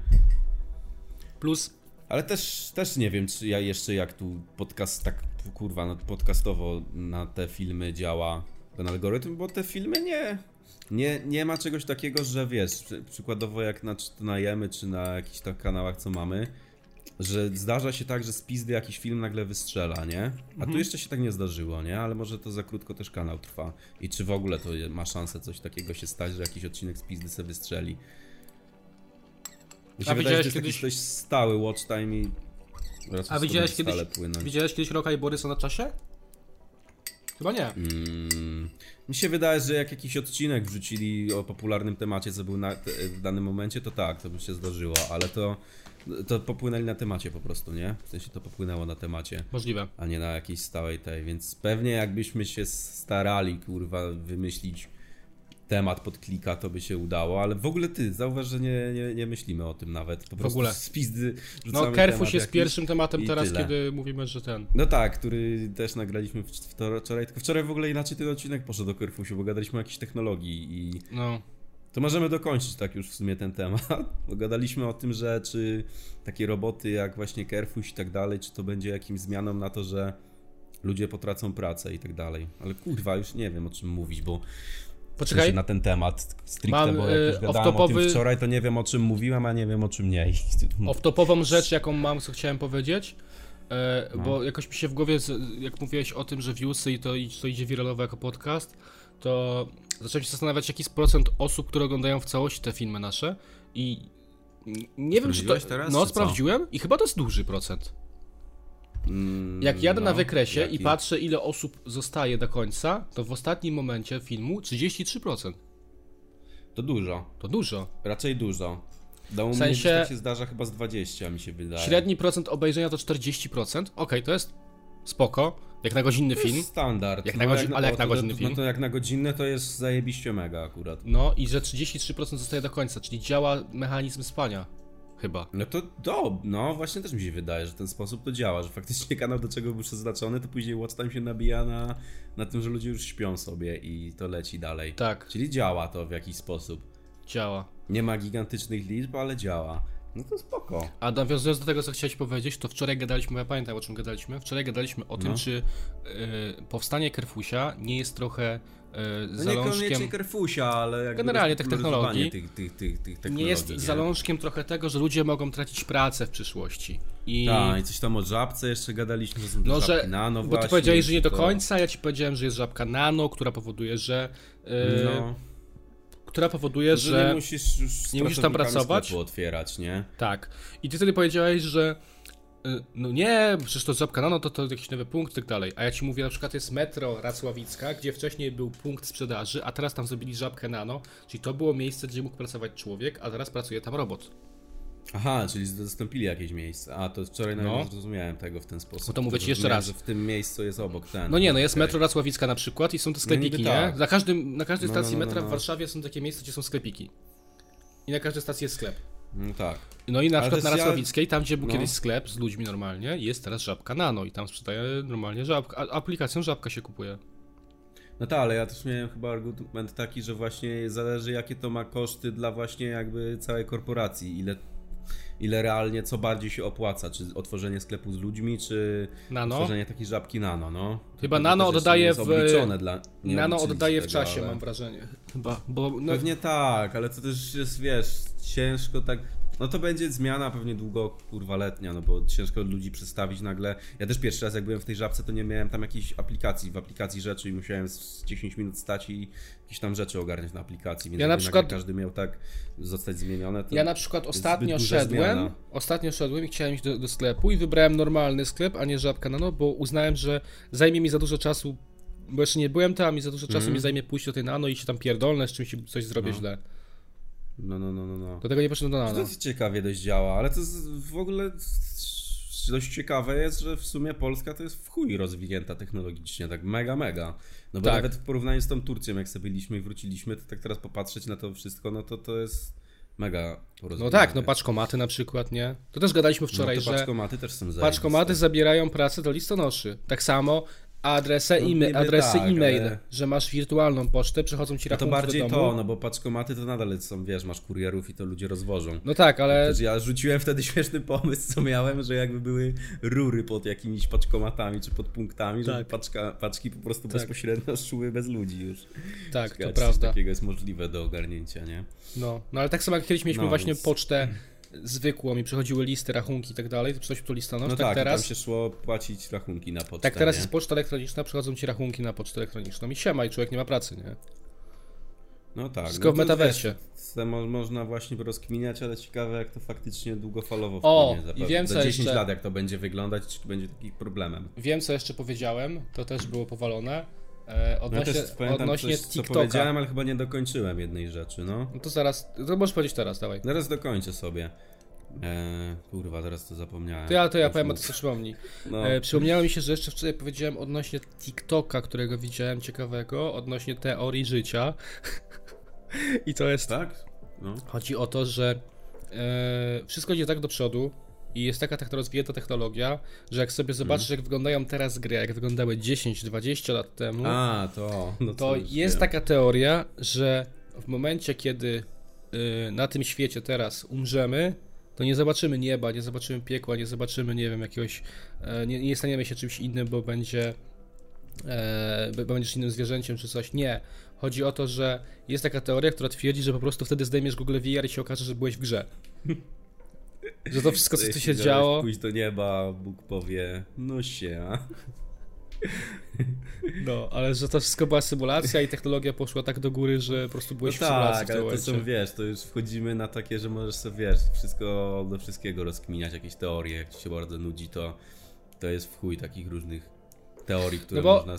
S2: Plus
S1: Ale też, też nie wiem, czy ja jeszcze jak tu podcast tak kurwa no, podcastowo na te filmy działa ten algorytm, bo te filmy nie. Nie, nie ma czegoś takiego, że wiesz, przy- przykładowo jak na, czy na Jemy, czy na jakichś tak kanałach, co mamy, że zdarza się tak, że z pizdy jakiś film nagle wystrzela, nie? A tu jeszcze się tak nie zdarzyło, nie? Ale może to za krótko też kanał trwa. I czy w ogóle to ma szansę coś takiego się stać, że jakiś odcinek z pizdy sobie wystrzeli. Mi się
S2: A
S1: wydaje, że jest
S2: kiedyś-
S1: jakiś stały watch time i raczej
S2: A widziałeś kiedyś,
S1: płynąć.
S2: widziałeś kiedyś Roka i Borysa na czasie? Chyba nie.
S1: Mm, mi się wydaje, że jak jakiś odcinek wrzucili o popularnym temacie, co był na, te, w danym momencie, to tak, to by się zdarzyło, ale to, to popłynęli na temacie po prostu, nie? W sensie to popłynęło na temacie,
S2: Możliwe.
S1: a nie na jakiejś stałej tej, więc pewnie jakbyśmy się starali, kurwa, wymyślić temat pod klika, to by się udało, ale w ogóle ty, zauważ, że nie, nie, nie myślimy o tym nawet, po prostu
S2: ogóle.
S1: z pizdy
S2: No,
S1: temat
S2: jest pierwszym tematem teraz,
S1: tyle.
S2: kiedy mówimy, że ten.
S1: No tak, który też nagraliśmy w- wczor- wczoraj, tylko wczoraj w ogóle inaczej ten odcinek poszedł do Kerfusiu, bo gadaliśmy o jakiejś technologii i
S2: No.
S1: to możemy dokończyć tak już w sumie ten temat, bo gadaliśmy o tym, że czy takie roboty jak właśnie Kerfuś i tak dalej, czy to będzie jakimś zmianą na to, że ludzie potracą pracę i tak dalej. Ale kurwa, już nie wiem o czym mówić, bo w
S2: Poczekaj.
S1: na ten temat stricte,
S2: Mam,
S1: bo jak
S2: y,
S1: już gadałem o tym wczoraj, to nie wiem o czym mówiłem, a nie wiem o czym nie.
S2: Off-topową rzecz, jaką mam, co chciałem powiedzieć, e,
S1: No.
S2: bo jakoś mi się w głowie, jak mówiłeś o tym, że viewsy i to, i to idzie wiralowo jako podcast, to zacząłem się zastanawiać, jaki jest procent osób, które oglądają w całości te filmy nasze i nie wiem, czy to...
S1: Teraz,
S2: no,
S1: czy co?
S2: sprawdziłem i chyba to jest duży procent.
S1: Mm,
S2: Jak jadę na
S1: no,
S2: wykresie
S1: jaki?
S2: i patrzę, ile osób zostaje do końca, to w ostatnim momencie filmu 33%.
S1: To dużo.
S2: To dużo.
S1: Raczej dużo. Do mnie
S2: sensie-
S1: tak się zdarza chyba z 20, mi się wydaje.
S2: Średni procent obejrzenia to 40%. Okej, to jest spoko. Jak na godzinny
S1: To jest
S2: film.
S1: standard.
S2: Jak na godzi- ale jak na godzinny
S1: to,
S2: film?
S1: No to jak na godzinne to jest zajebiście mega akurat.
S2: No i że 33% zostaje do końca, czyli działa mechanizm spania. Chyba.
S1: No to do, no właśnie też mi się wydaje, że ten sposób to działa, że faktycznie kanał do czego był przeznaczony, to później watch time się nabija na, na tym, że ludzie już śpią sobie i to leci dalej.
S2: Tak,
S1: Czyli działa to w jakiś sposób.
S2: działa.
S1: Nie ma gigantycznych liczb, ale działa. No to spoko.
S2: A nawiązując do tego, co chciałeś powiedzieć, to wczoraj gadaliśmy, ja pamiętam o czym gadaliśmy, wczoraj gadaliśmy o tym,
S1: No.
S2: czy y, powstanie Kerfusia nie jest trochę
S1: No
S2: zalążkiem...
S1: niekoniecznie Kerfusia, ale jakby
S2: Generalnie tych
S1: rozpopularyzowanie
S2: technologii.
S1: Tych, tych, tych, tych
S2: nie
S1: technologii,
S2: jest zalążkiem trochę tego, że ludzie mogą tracić pracę w przyszłości. I
S1: Tak, i coś tam o żabce jeszcze gadaliśmy, że są
S2: no, że.
S1: nano
S2: bo ty
S1: właśnie,
S2: powiedziałeś, że nie do końca, ja ci powiedziałem, że jest żabka nano, która powoduje, że. y,
S1: No,
S2: która powoduje,
S1: że
S2: że.
S1: nie musisz już
S2: nie musisz tam pracować?
S1: otwierać, nie?
S2: Tak. I ty wtedy powiedziałeś, że. Y, No nie, przecież to żabka nano to, to jakiś nowy punkt i tak dalej. A ja ci mówię, na przykład jest metro Racławicka, gdzie wcześniej był punkt sprzedaży, a teraz tam zrobili żabkę nano, czyli to było miejsce, gdzie mógł pracować człowiek, a teraz pracuje tam robot.
S1: Aha, czyli zastąpili jakieś miejsce. A, to wczoraj nawet
S2: No.
S1: nie zrozumiałem tego w ten sposób.
S2: No to mówię ci jeszcze raz.
S1: że w tym miejscu jest obok ten.
S2: No nie, no jest
S1: okej.
S2: metro Racławicka na przykład i są te sklepiki,
S1: niby
S2: nie?
S1: tak.
S2: Na, każdym, na każdej
S1: No, no,
S2: stacji
S1: no, no,
S2: metra w
S1: no.
S2: Warszawie są takie miejsca, gdzie są sklepiki. I na każdej stacji jest sklep.
S1: No tak.
S2: No i na
S1: Ale
S2: przykład na
S1: jest ja-
S2: Racławickiej, tam gdzie był
S1: no.
S2: kiedyś sklep z ludźmi normalnie, jest teraz Żabka Nano i tam sprzedaje normalnie żabka, aplikacją Żabka się kupuje.
S1: No tak, ale ja też miałem chyba argument taki, że właśnie zależy jakie to ma koszty dla właśnie jakby całej korporacji, ile, ile realnie co bardziej się opłaca, czy otworzenie sklepu z ludźmi, czy
S2: Nano?
S1: otworzenie takiej żabki nano, no.
S2: Chyba Nano oddaje w-
S1: dla,
S2: Nano oddaje w czasie,
S1: ale...
S2: mam wrażenie. Chyba, bo no,
S1: Pewnie tak, ale to też jest, wiesz, ciężko tak. No to będzie zmiana pewnie długo, kurwa, letnia, no bo ciężko ludzi przedstawić nagle. Ja też pierwszy raz, jak byłem w tej żabce, to nie miałem tam jakiejś aplikacji, w aplikacji rzeczy i musiałem z 10 minut stać i jakieś tam rzeczy ogarniać na aplikacji, więc
S2: Ja na przykład-
S1: każdy miał tak zostać zmienione.
S2: Ja na przykład ostatnio szedłem,
S1: zmiana.
S2: ostatnio szedłem i chciałem iść do, do sklepu i wybrałem normalny sklep, a nie żabka nano, bo uznałem, że zajmie mi za dużo czasu, bo jeszcze nie byłem tam i za dużo czasu
S1: Mhm.
S2: mi zajmie pójść do tej nano i się tam pierdolnę, z czymś coś zrobię
S1: No.
S2: źle.
S1: No, no, no, no. no.
S2: Dlatego nie poszedłem do
S1: To
S2: nano.
S1: jest ciekawie dość działa, ale to jest w ogóle dość ciekawe jest, że w sumie Polska to jest w chuj rozwinięta technologicznie, tak mega, mega. No bo
S2: Tak.
S1: nawet w porównaniu z tą Turcją, jak sobie byliśmy i wróciliśmy, to tak teraz popatrzeć na to wszystko, no to to jest mega
S2: No
S1: porozwinięte.
S2: tak, no paczkomaty na przykład, nie? To też gadaliśmy wczoraj,
S1: no to
S2: że
S1: paczkomaty też są
S2: paczkomaty
S1: zajebiste.
S2: zabierają pracę do listonoszy. Tak samo adresy,
S1: No,
S2: e
S1: niby
S2: adresy
S1: tak,
S2: e-mail,
S1: ale-
S2: że masz wirtualną pocztę, przychodzą ci
S1: No to
S2: rachunki
S1: bardziej
S2: do domu.
S1: to, no bo paczkomaty to nadal są, wiesz, masz kurierów i to ludzie rozwożą.
S2: No tak, ale
S1: Też ja rzuciłem wtedy śmieszny pomysł, co miałem, że jakby były rury pod jakimiś paczkomatami czy pod punktami, żeby
S2: Tak.
S1: paczka, paczki po prostu
S2: Tak.
S1: bezpośrednio szły bez ludzi już.
S2: tak,
S1: Ciekawe,
S2: to prawda.
S1: takiego jest możliwe do ogarnięcia, nie?
S2: No, no ale tak samo jak kiedyś mieliśmy
S1: No,
S2: właśnie
S1: więc-
S2: pocztę zwykłą i przychodziły listy, rachunki i tak dalej, to przychodził tu listonosz,
S1: No
S2: tak,
S1: tak, i
S2: teraz...
S1: tam się szło płacić rachunki na pocztę,
S2: Tak teraz
S1: nie?
S2: jest poczta elektroniczna, przychodzą ci rachunki na pocztę elektroniczną i siema i człowiek nie ma pracy, nie?
S1: No tak.
S2: Wszystko w
S1: to
S2: metaversie.
S1: to mo- można właśnie rozkminiać, ale ciekawe jak to faktycznie długofalowo
S2: O,
S1: wpłynie.
S2: i
S1: zapewne.
S2: wiem,
S1: Za
S2: co
S1: 10
S2: jeszcze.
S1: lat jak to będzie wyglądać, czy będzie takim problemem.
S2: Wiem co jeszcze powiedziałem, to też było powalone, e,
S1: No ja
S2: odnośnie,
S1: też pamiętam
S2: odnośnie
S1: coś, co
S2: TikToka.
S1: powiedziałem, ale chyba nie dokończyłem jednej rzeczy, no.
S2: No to zaraz, to możesz powiedzieć teraz, dawaj.
S1: Zaraz dokończę sobie. Eee, kurwa, teraz to zapomniałem.
S2: To ja, to ja powiem,
S1: mów.
S2: sobie przypomnij.
S1: No,
S2: E, przypomniało mi się, że jeszcze wczoraj powiedziałem odnośnie TikToka, którego widziałem ciekawego, odnośnie teorii życia. I to jest
S1: tak? No.
S2: Chodzi o to, że e, wszystko idzie tak do przodu i jest taka tak rozwinięta technologia, że jak sobie zobaczysz, jak wyglądają teraz gry, jak wyglądały 10-20 lat temu,
S1: A, to. No
S2: to jest
S1: wiem.
S2: taka teoria, że w momencie, kiedy y, na tym świecie teraz umrzemy, to nie zobaczymy nieba, nie zobaczymy piekła, nie zobaczymy, nie wiem, jakiegoś. E, nie, nie staniemy się czymś innym, bo będzie. E, bo będziesz innym zwierzęciem czy coś. Nie. Chodzi o to, że jest taka teoria, która twierdzi, że po prostu wtedy zdejmiesz Google VR i się okaże, że byłeś w grze. Że to wszystko, co tu się działo.
S1: pójść do nieba, Bóg powie, no się, a?
S2: No, ale że to wszystko była symulacja i technologia poszła tak do góry, że po prostu
S1: No
S2: byłeś w
S1: tak,
S2: w
S1: ale to są, wiesz, to już wchodzimy na takie, że możesz sobie, wiesz, wszystko do wszystkiego rozkminiać, jakieś teorie, jak ci się bardzo nudzi, to, to jest w chuj takich różnych teorii, które
S2: No bo-
S1: można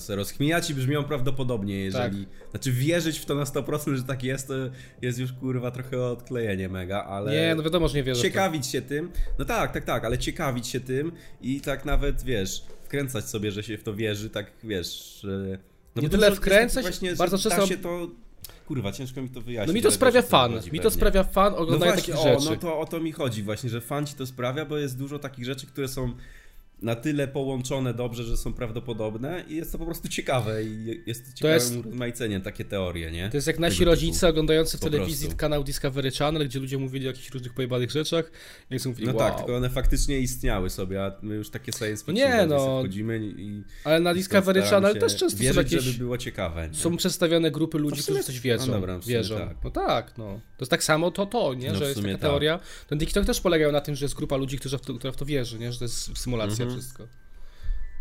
S1: i brzmią prawdopodobnie, jeżeli... Znaczy wierzyć w to na 100%, że tak jest, to jest już kurwa trochę odklejenie mega, ale...
S2: Nie, no wiadomo, że nie wierzę
S1: ciekawić się tym. No tak, tak, tak, ale ciekawić się tym i tak nawet, wiesz, wkręcać sobie, że się w to wierzy, tak, wiesz... No
S2: Nie tyle
S1: jest
S2: wkręcać,
S1: właśnie,
S2: bardzo często-
S1: się to... Kurwa, ciężko mi to wyjaśnić.
S2: No mi to sprawia fan. Mi to
S1: pewnie.
S2: sprawia fan
S1: No
S2: oglądania
S1: właśnie,
S2: takich
S1: o,
S2: rzeczy.
S1: no to o to mi chodzi właśnie, że fan ci to sprawia, bo jest dużo takich rzeczy, które są na tyle połączone dobrze, że są prawdopodobne i jest to po prostu ciekawe i jest to ciekawym rozmaiceniem takie teorie, nie?
S2: To jest jak nasi
S1: Tego typu.
S2: rodzice oglądający w telewizji kanał Discovery Channel, gdzie ludzie mówili o jakichś różnych pojebanych rzeczach i sobie mówili,
S1: No
S2: wow.
S1: tak, tylko one faktycznie istniały sobie, a my już takie science fiction
S2: Nie, no.
S1: wchodzimy i
S2: Ale na Discovery Channel też często są
S1: wierzyć,
S2: jakieś...
S1: żeby było ciekawe. Nie?
S2: Są przedstawione grupy ludzi,
S1: sumie-
S2: którzy coś wiedzą,
S1: no dobra,
S2: wierzą.
S1: tak.
S2: No tak, no. To jest tak samo to to, nie?
S1: No
S2: że jest taka
S1: tak.
S2: teoria. Ten TikTok też polegał na tym, że jest grupa ludzi, którzy w to, która w to wierzy, nie? Że to jest symulacja
S1: Mhm.
S2: Wszystko.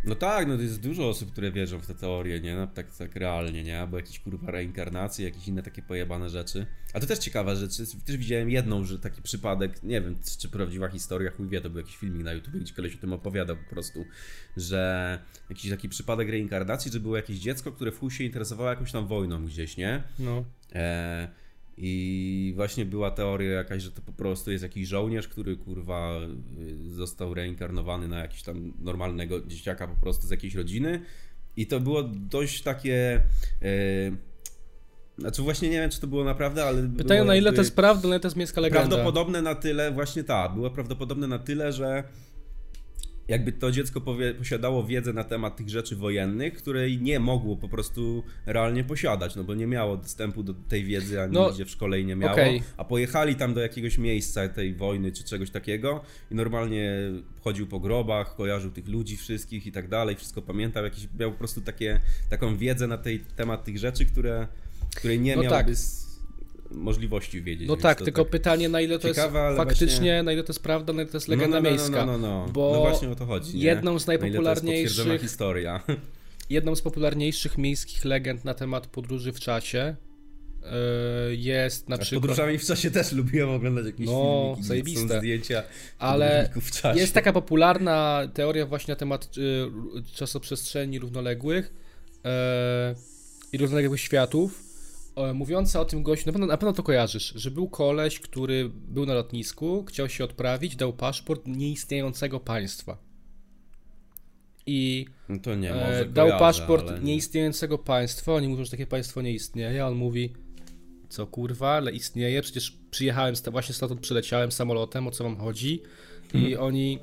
S1: No tak, no to jest dużo osób, które wierzą w te teorie, nie? No, tak, tak realnie, nie? Albo jakieś kurwa reinkarnacje, jakieś inne takie pojebane rzeczy. A to też ciekawa rzecz, też widziałem jedną, że taki przypadek, nie wiem, czy prawdziwa historia, chuj wie, to był jakiś filmik na YouTube, gdzie koleś o tym opowiadał po prostu, że jakiś taki przypadek reinkarnacji, że było jakieś dziecko, które w chuj się interesowało jakąś tam wojną gdzieś, nie?
S2: No.
S1: E, I właśnie była teoria jakaś, że to po prostu jest jakiś żołnierz, który kurwa y, został reinkarnowany na jakiś tam normalnego dzieciaka po prostu z jakiejś rodziny. I to było dość takie. Yy, znaczy właśnie nie wiem, czy to było naprawdę, ale.
S2: Pytają na ile to jest prawda, na ile to jest miejska legenda.
S1: Prawdopodobne na tyle, właśnie tak, było prawdopodobne na tyle, że jakby to dziecko powie, posiadało wiedzę na temat tych rzeczy wojennych, której nie mogło po prostu realnie posiadać, no bo nie miało dostępu do tej wiedzy, ani no, nigdzie w szkole nie miało, okay. a pojechali tam do jakiegoś miejsca tej wojny czy czegoś takiego i normalnie chodził po grobach, kojarzył tych ludzi wszystkich i tak dalej, wszystko pamiętał, jakiś, miał po prostu takie, taką wiedzę na tej, temat tych rzeczy, które, której nie no miałby tak możliwości wiedzieć.
S2: No tak, tylko tak pytanie na ile to ciekawe, jest faktycznie, właśnie... na ile to jest prawda, na ile to jest legenda no, no, no, miejska.
S1: No, no, no, Bo
S2: no
S1: właśnie o to chodzi.
S2: Jedną
S1: nie?
S2: z najpopularniejszych...
S1: historia.
S2: Jedną z popularniejszych miejskich legend na temat podróży w czasie e, jest na przykład...
S1: Podróżami w czasie też lubiłem oglądać jakieś no, filmiki, zajebiste. zdjęcia
S2: Ale w czasie. jest taka popularna teoria właśnie na temat y, czasoprzestrzeni równoległych y, i równoległych światów, mówiąca o tym gościu, na pewno, na pewno to kojarzysz, że był koleś, który był na lotnisku, chciał się odprawić, dał paszport nieistniejącego państwa. I
S1: no to nie, może
S2: e, dał paszport nie. nieistniejącego państwa. Oni mówią, że takie państwo nie istnieje. On mówi, co kurwa, ale istnieje. Przecież przyjechałem, właśnie stąd przyleciałem samolotem, o co wam chodzi? I hmm. oni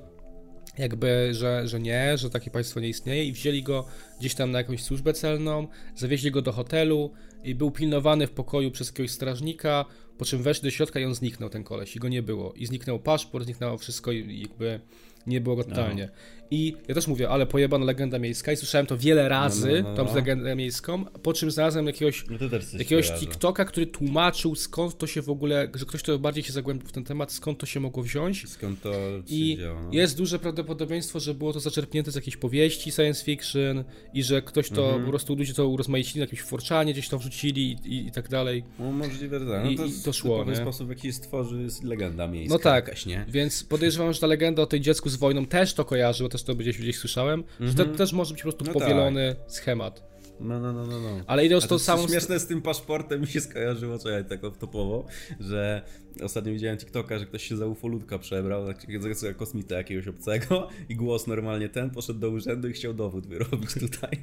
S2: jakby, że, że nie, że takie państwo nie istnieje i wzięli go gdzieś tam na jakąś służbę celną, zawieźli go do hotelu i był pilnowany w pokoju przez jakiegoś strażnika, po czym weszli do środka i on zniknął, ten koleś, i go nie było. I zniknął paszport, zniknęło wszystko i jakby nie było go totalnie. No. I ja też mówię, ale pojebana legenda miejska i słyszałem to wiele razy, no, no, no, tą no. legendę miejską, po czym znalazłem jakiegoś, no jakiegoś TikToka, który tłumaczył skąd to się w ogóle, że ktoś to bardziej się zagłębił w ten temat, skąd to się mogło wziąć.
S1: Skąd to
S2: I
S1: działa, no.
S2: jest duże prawdopodobieństwo, że było to zaczerpnięte z jakiejś powieści science fiction i że ktoś to, mhm. po prostu ludzie to urozmaicili na jakimś forczanie, gdzieś to wrzucili i, i tak dalej.
S1: No możliwe, tak. No to, I, to szło, w sposób, w jaki stworzy legenda miejska.
S2: No tak,
S1: jakaś, nie?
S2: więc podejrzewam, że ta legenda o tej dziecku z wojną też to kojarzy, bo też to gdzieś, gdzieś słyszałem, mm -hmm. że to mhm. też może być po prostu no powielony tak. schemat.
S1: No, no, no, no, no.
S2: Ale idąc tą samą...
S1: Śmieszne z tym paszportem mi się skojarzyło, co ja tak topowo, że ostatnio widziałem TikToka, że ktoś się za ufolutka przebrał, za kosmita jakiegoś obcego i głos normalnie ten, poszedł do urzędu i chciał dowód wyrobić tutaj.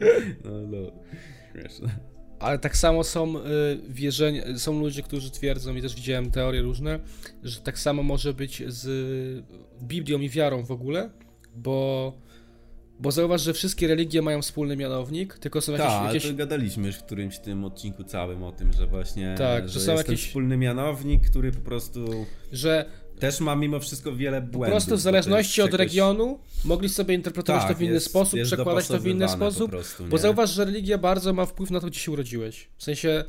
S1: No, no, śmieszne.
S2: Ale tak samo są y, wierzenia, są ludzie, którzy twierdzą, i też widziałem teorie różne, że tak samo może być z Biblią i wiarą w ogóle, bo, bo zauważ, że wszystkie religie mają wspólny mianownik, tylko są jakieś...
S1: Tak,
S2: jakieś...
S1: to gadaliśmy już w którymś tym odcinku całym o tym, że właśnie
S2: tak,
S1: że, że są jakieś... wspólny mianownik, który po prostu...
S2: Że
S1: też ma mimo wszystko wiele błędów.
S2: Po prostu w zależności od regionu mogli sobie interpretować tak, to w inny jest, sposób, jest przekładać to w inny sposób. prostu, bo zauważ, że religia bardzo ma wpływ na to, gdzie się urodziłeś. W sensie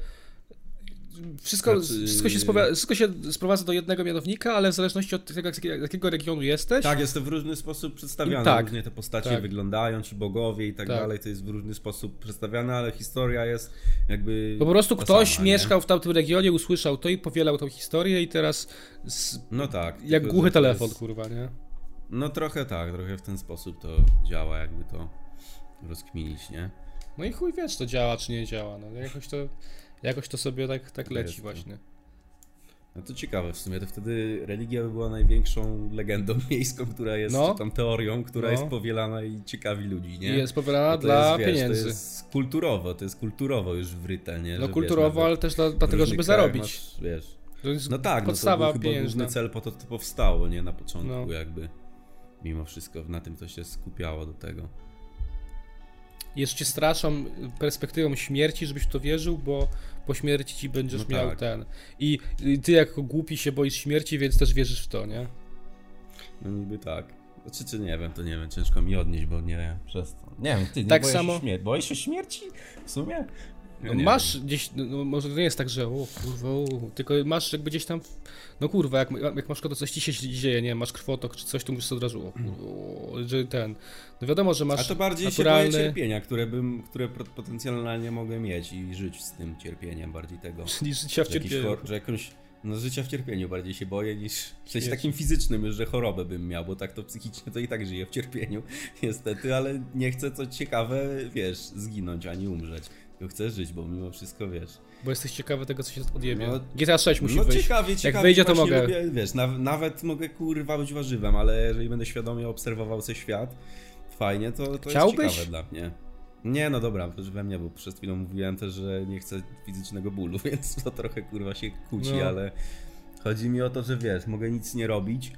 S2: wszystko, znaczy... wszystko, się wszystko się sprowadza do jednego mianownika, ale w zależności od tego, jakiego regionu jesteś.
S1: Tak, jest to w różny sposób przedstawiane. Tak, różnie te postacie tak. wyglądają, ci bogowie i tak, tak, dalej. To jest w różny sposób przedstawiane, ale historia jest jakby.
S2: Po prostu ktoś sama, mieszkał nie? w tamtym regionie, usłyszał to i powielał tą historię, i teraz. Z...
S1: No tak.
S2: Jak głuchy telefon, jest... kurwa, nie?
S1: No trochę tak, trochę w ten sposób to działa, jakby to rozkminić, nie?
S2: No i chuj wiesz, to działa czy nie działa. No jakoś to. Jakoś to sobie tak, tak leci Jest, właśnie.
S1: No to ciekawe, w sumie to wtedy religia by była największą legendą miejską, która jest, no. tam teorią, która no. jest powielana i ciekawi ludzi, nie?
S2: I jest powielana dla jest, pieniędzy.
S1: to jest kulturowo, to jest kulturowo już wryte, nie?
S2: No Że, kulturowo, wiesz, ale też dla, dlatego, żeby zarobić. Masz,
S1: wiesz, no tak, podstawa no to był chyba główny cel, po to to powstało, nie? Na początku no. jakby. Mimo wszystko na tym to się skupiało do tego
S2: jeszcze cię straszą perspektywą śmierci, żebyś w to wierzył, bo po śmierci ci będziesz no miał tak. ten. I, ty jako głupi się boisz śmierci, więc też wierzysz w to, nie?
S1: No niby tak. Znaczy, czy nie wiem, to nie wiem, ciężko mi odnieść, bo nie przez to. Nie wiem, ty nie
S2: tak
S1: boisz
S2: samo...
S1: się śmierci? Boisz się śmierci? W sumie?
S2: No masz wiem. gdzieś, no, no, może to nie jest tak, że o kurwa, o, tylko masz jakby gdzieś tam, no kurwa, jak, jak masz to coś ci się dzieje, nie masz krwotok czy coś, to musisz od razu, o, kurwa, że ten, no wiadomo, że masz
S1: A to bardziej naturalny... się boję cierpienia, które bym, które potencjalnie mogę mieć i żyć z tym cierpieniem, bardziej tego.
S2: Czyli życia w cierpieniu.
S1: że jakąś, no życia w cierpieniu bardziej się boję niż w sensie takim fizycznym już, że chorobę bym miał, bo tak to psychicznie to i tak żyję w cierpieniu, niestety, ale nie chcę co ciekawe, wiesz, zginąć ani umrzeć Tylko chcę żyć, bo mimo wszystko wiesz.
S2: Bo jesteś ciekawy tego, co się odjebie.
S1: No-
S2: GTA 6 musi
S1: no
S2: wyjść.
S1: ciekawie, ciekawie.
S2: wyjdzie, to mogę.
S1: Lubię, wiesz, naw- nawet mogę kurwa być warzywem, ale jeżeli będę świadomie obserwował sobie świat, fajnie, to, to
S2: Chciałbyś?
S1: jest ciekawe dla mnie. Nie, no dobra, warzywem nie, bo przed chwilą mówiłem też, że nie chcę fizycznego bólu, więc to trochę kurwa się kłóci,
S2: No.
S1: ale chodzi mi o to, że wiesz, mogę nic nie robić,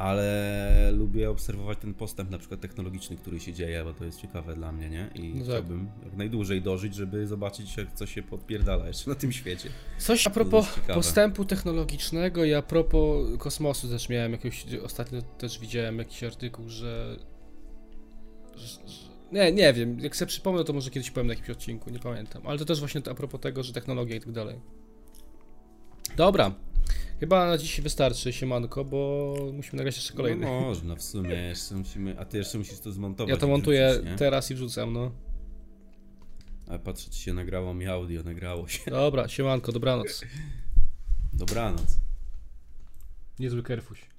S1: ale lubię obserwować ten postęp na przykład technologiczny, który się dzieje, bo to jest ciekawe dla mnie, nie? I
S2: No tak.
S1: chciałbym jak najdłużej dożyć, żeby zobaczyć, jak co się podpierdala jeszcze na tym świecie.
S2: Coś a propos postępu technologicznego i a propos kosmosu też miałem jakiegoś, ostatnio też widziałem jakiś artykuł, że, że, że nie, nie wiem, jak sobie przypomnę, to może kiedyś powiem na jakimś odcinku, nie pamiętam, ale to też właśnie a propos tego, że technologia i tak dalej. Dobra, chyba na dziś wystarczy, siemanko, bo musimy nagrać jeszcze kolejny.
S1: No można, w sumie jeszcze musimy, a ty jeszcze musisz to zmontować.
S2: ja to montuję
S1: wrzucić,
S2: teraz i wrzucam, no.
S1: A patrzę, czy się nagrało mi audio, nagrało się.
S2: Dobra, siemanko, dobranoc.
S1: Dobranoc.
S2: Niezły kerfuś.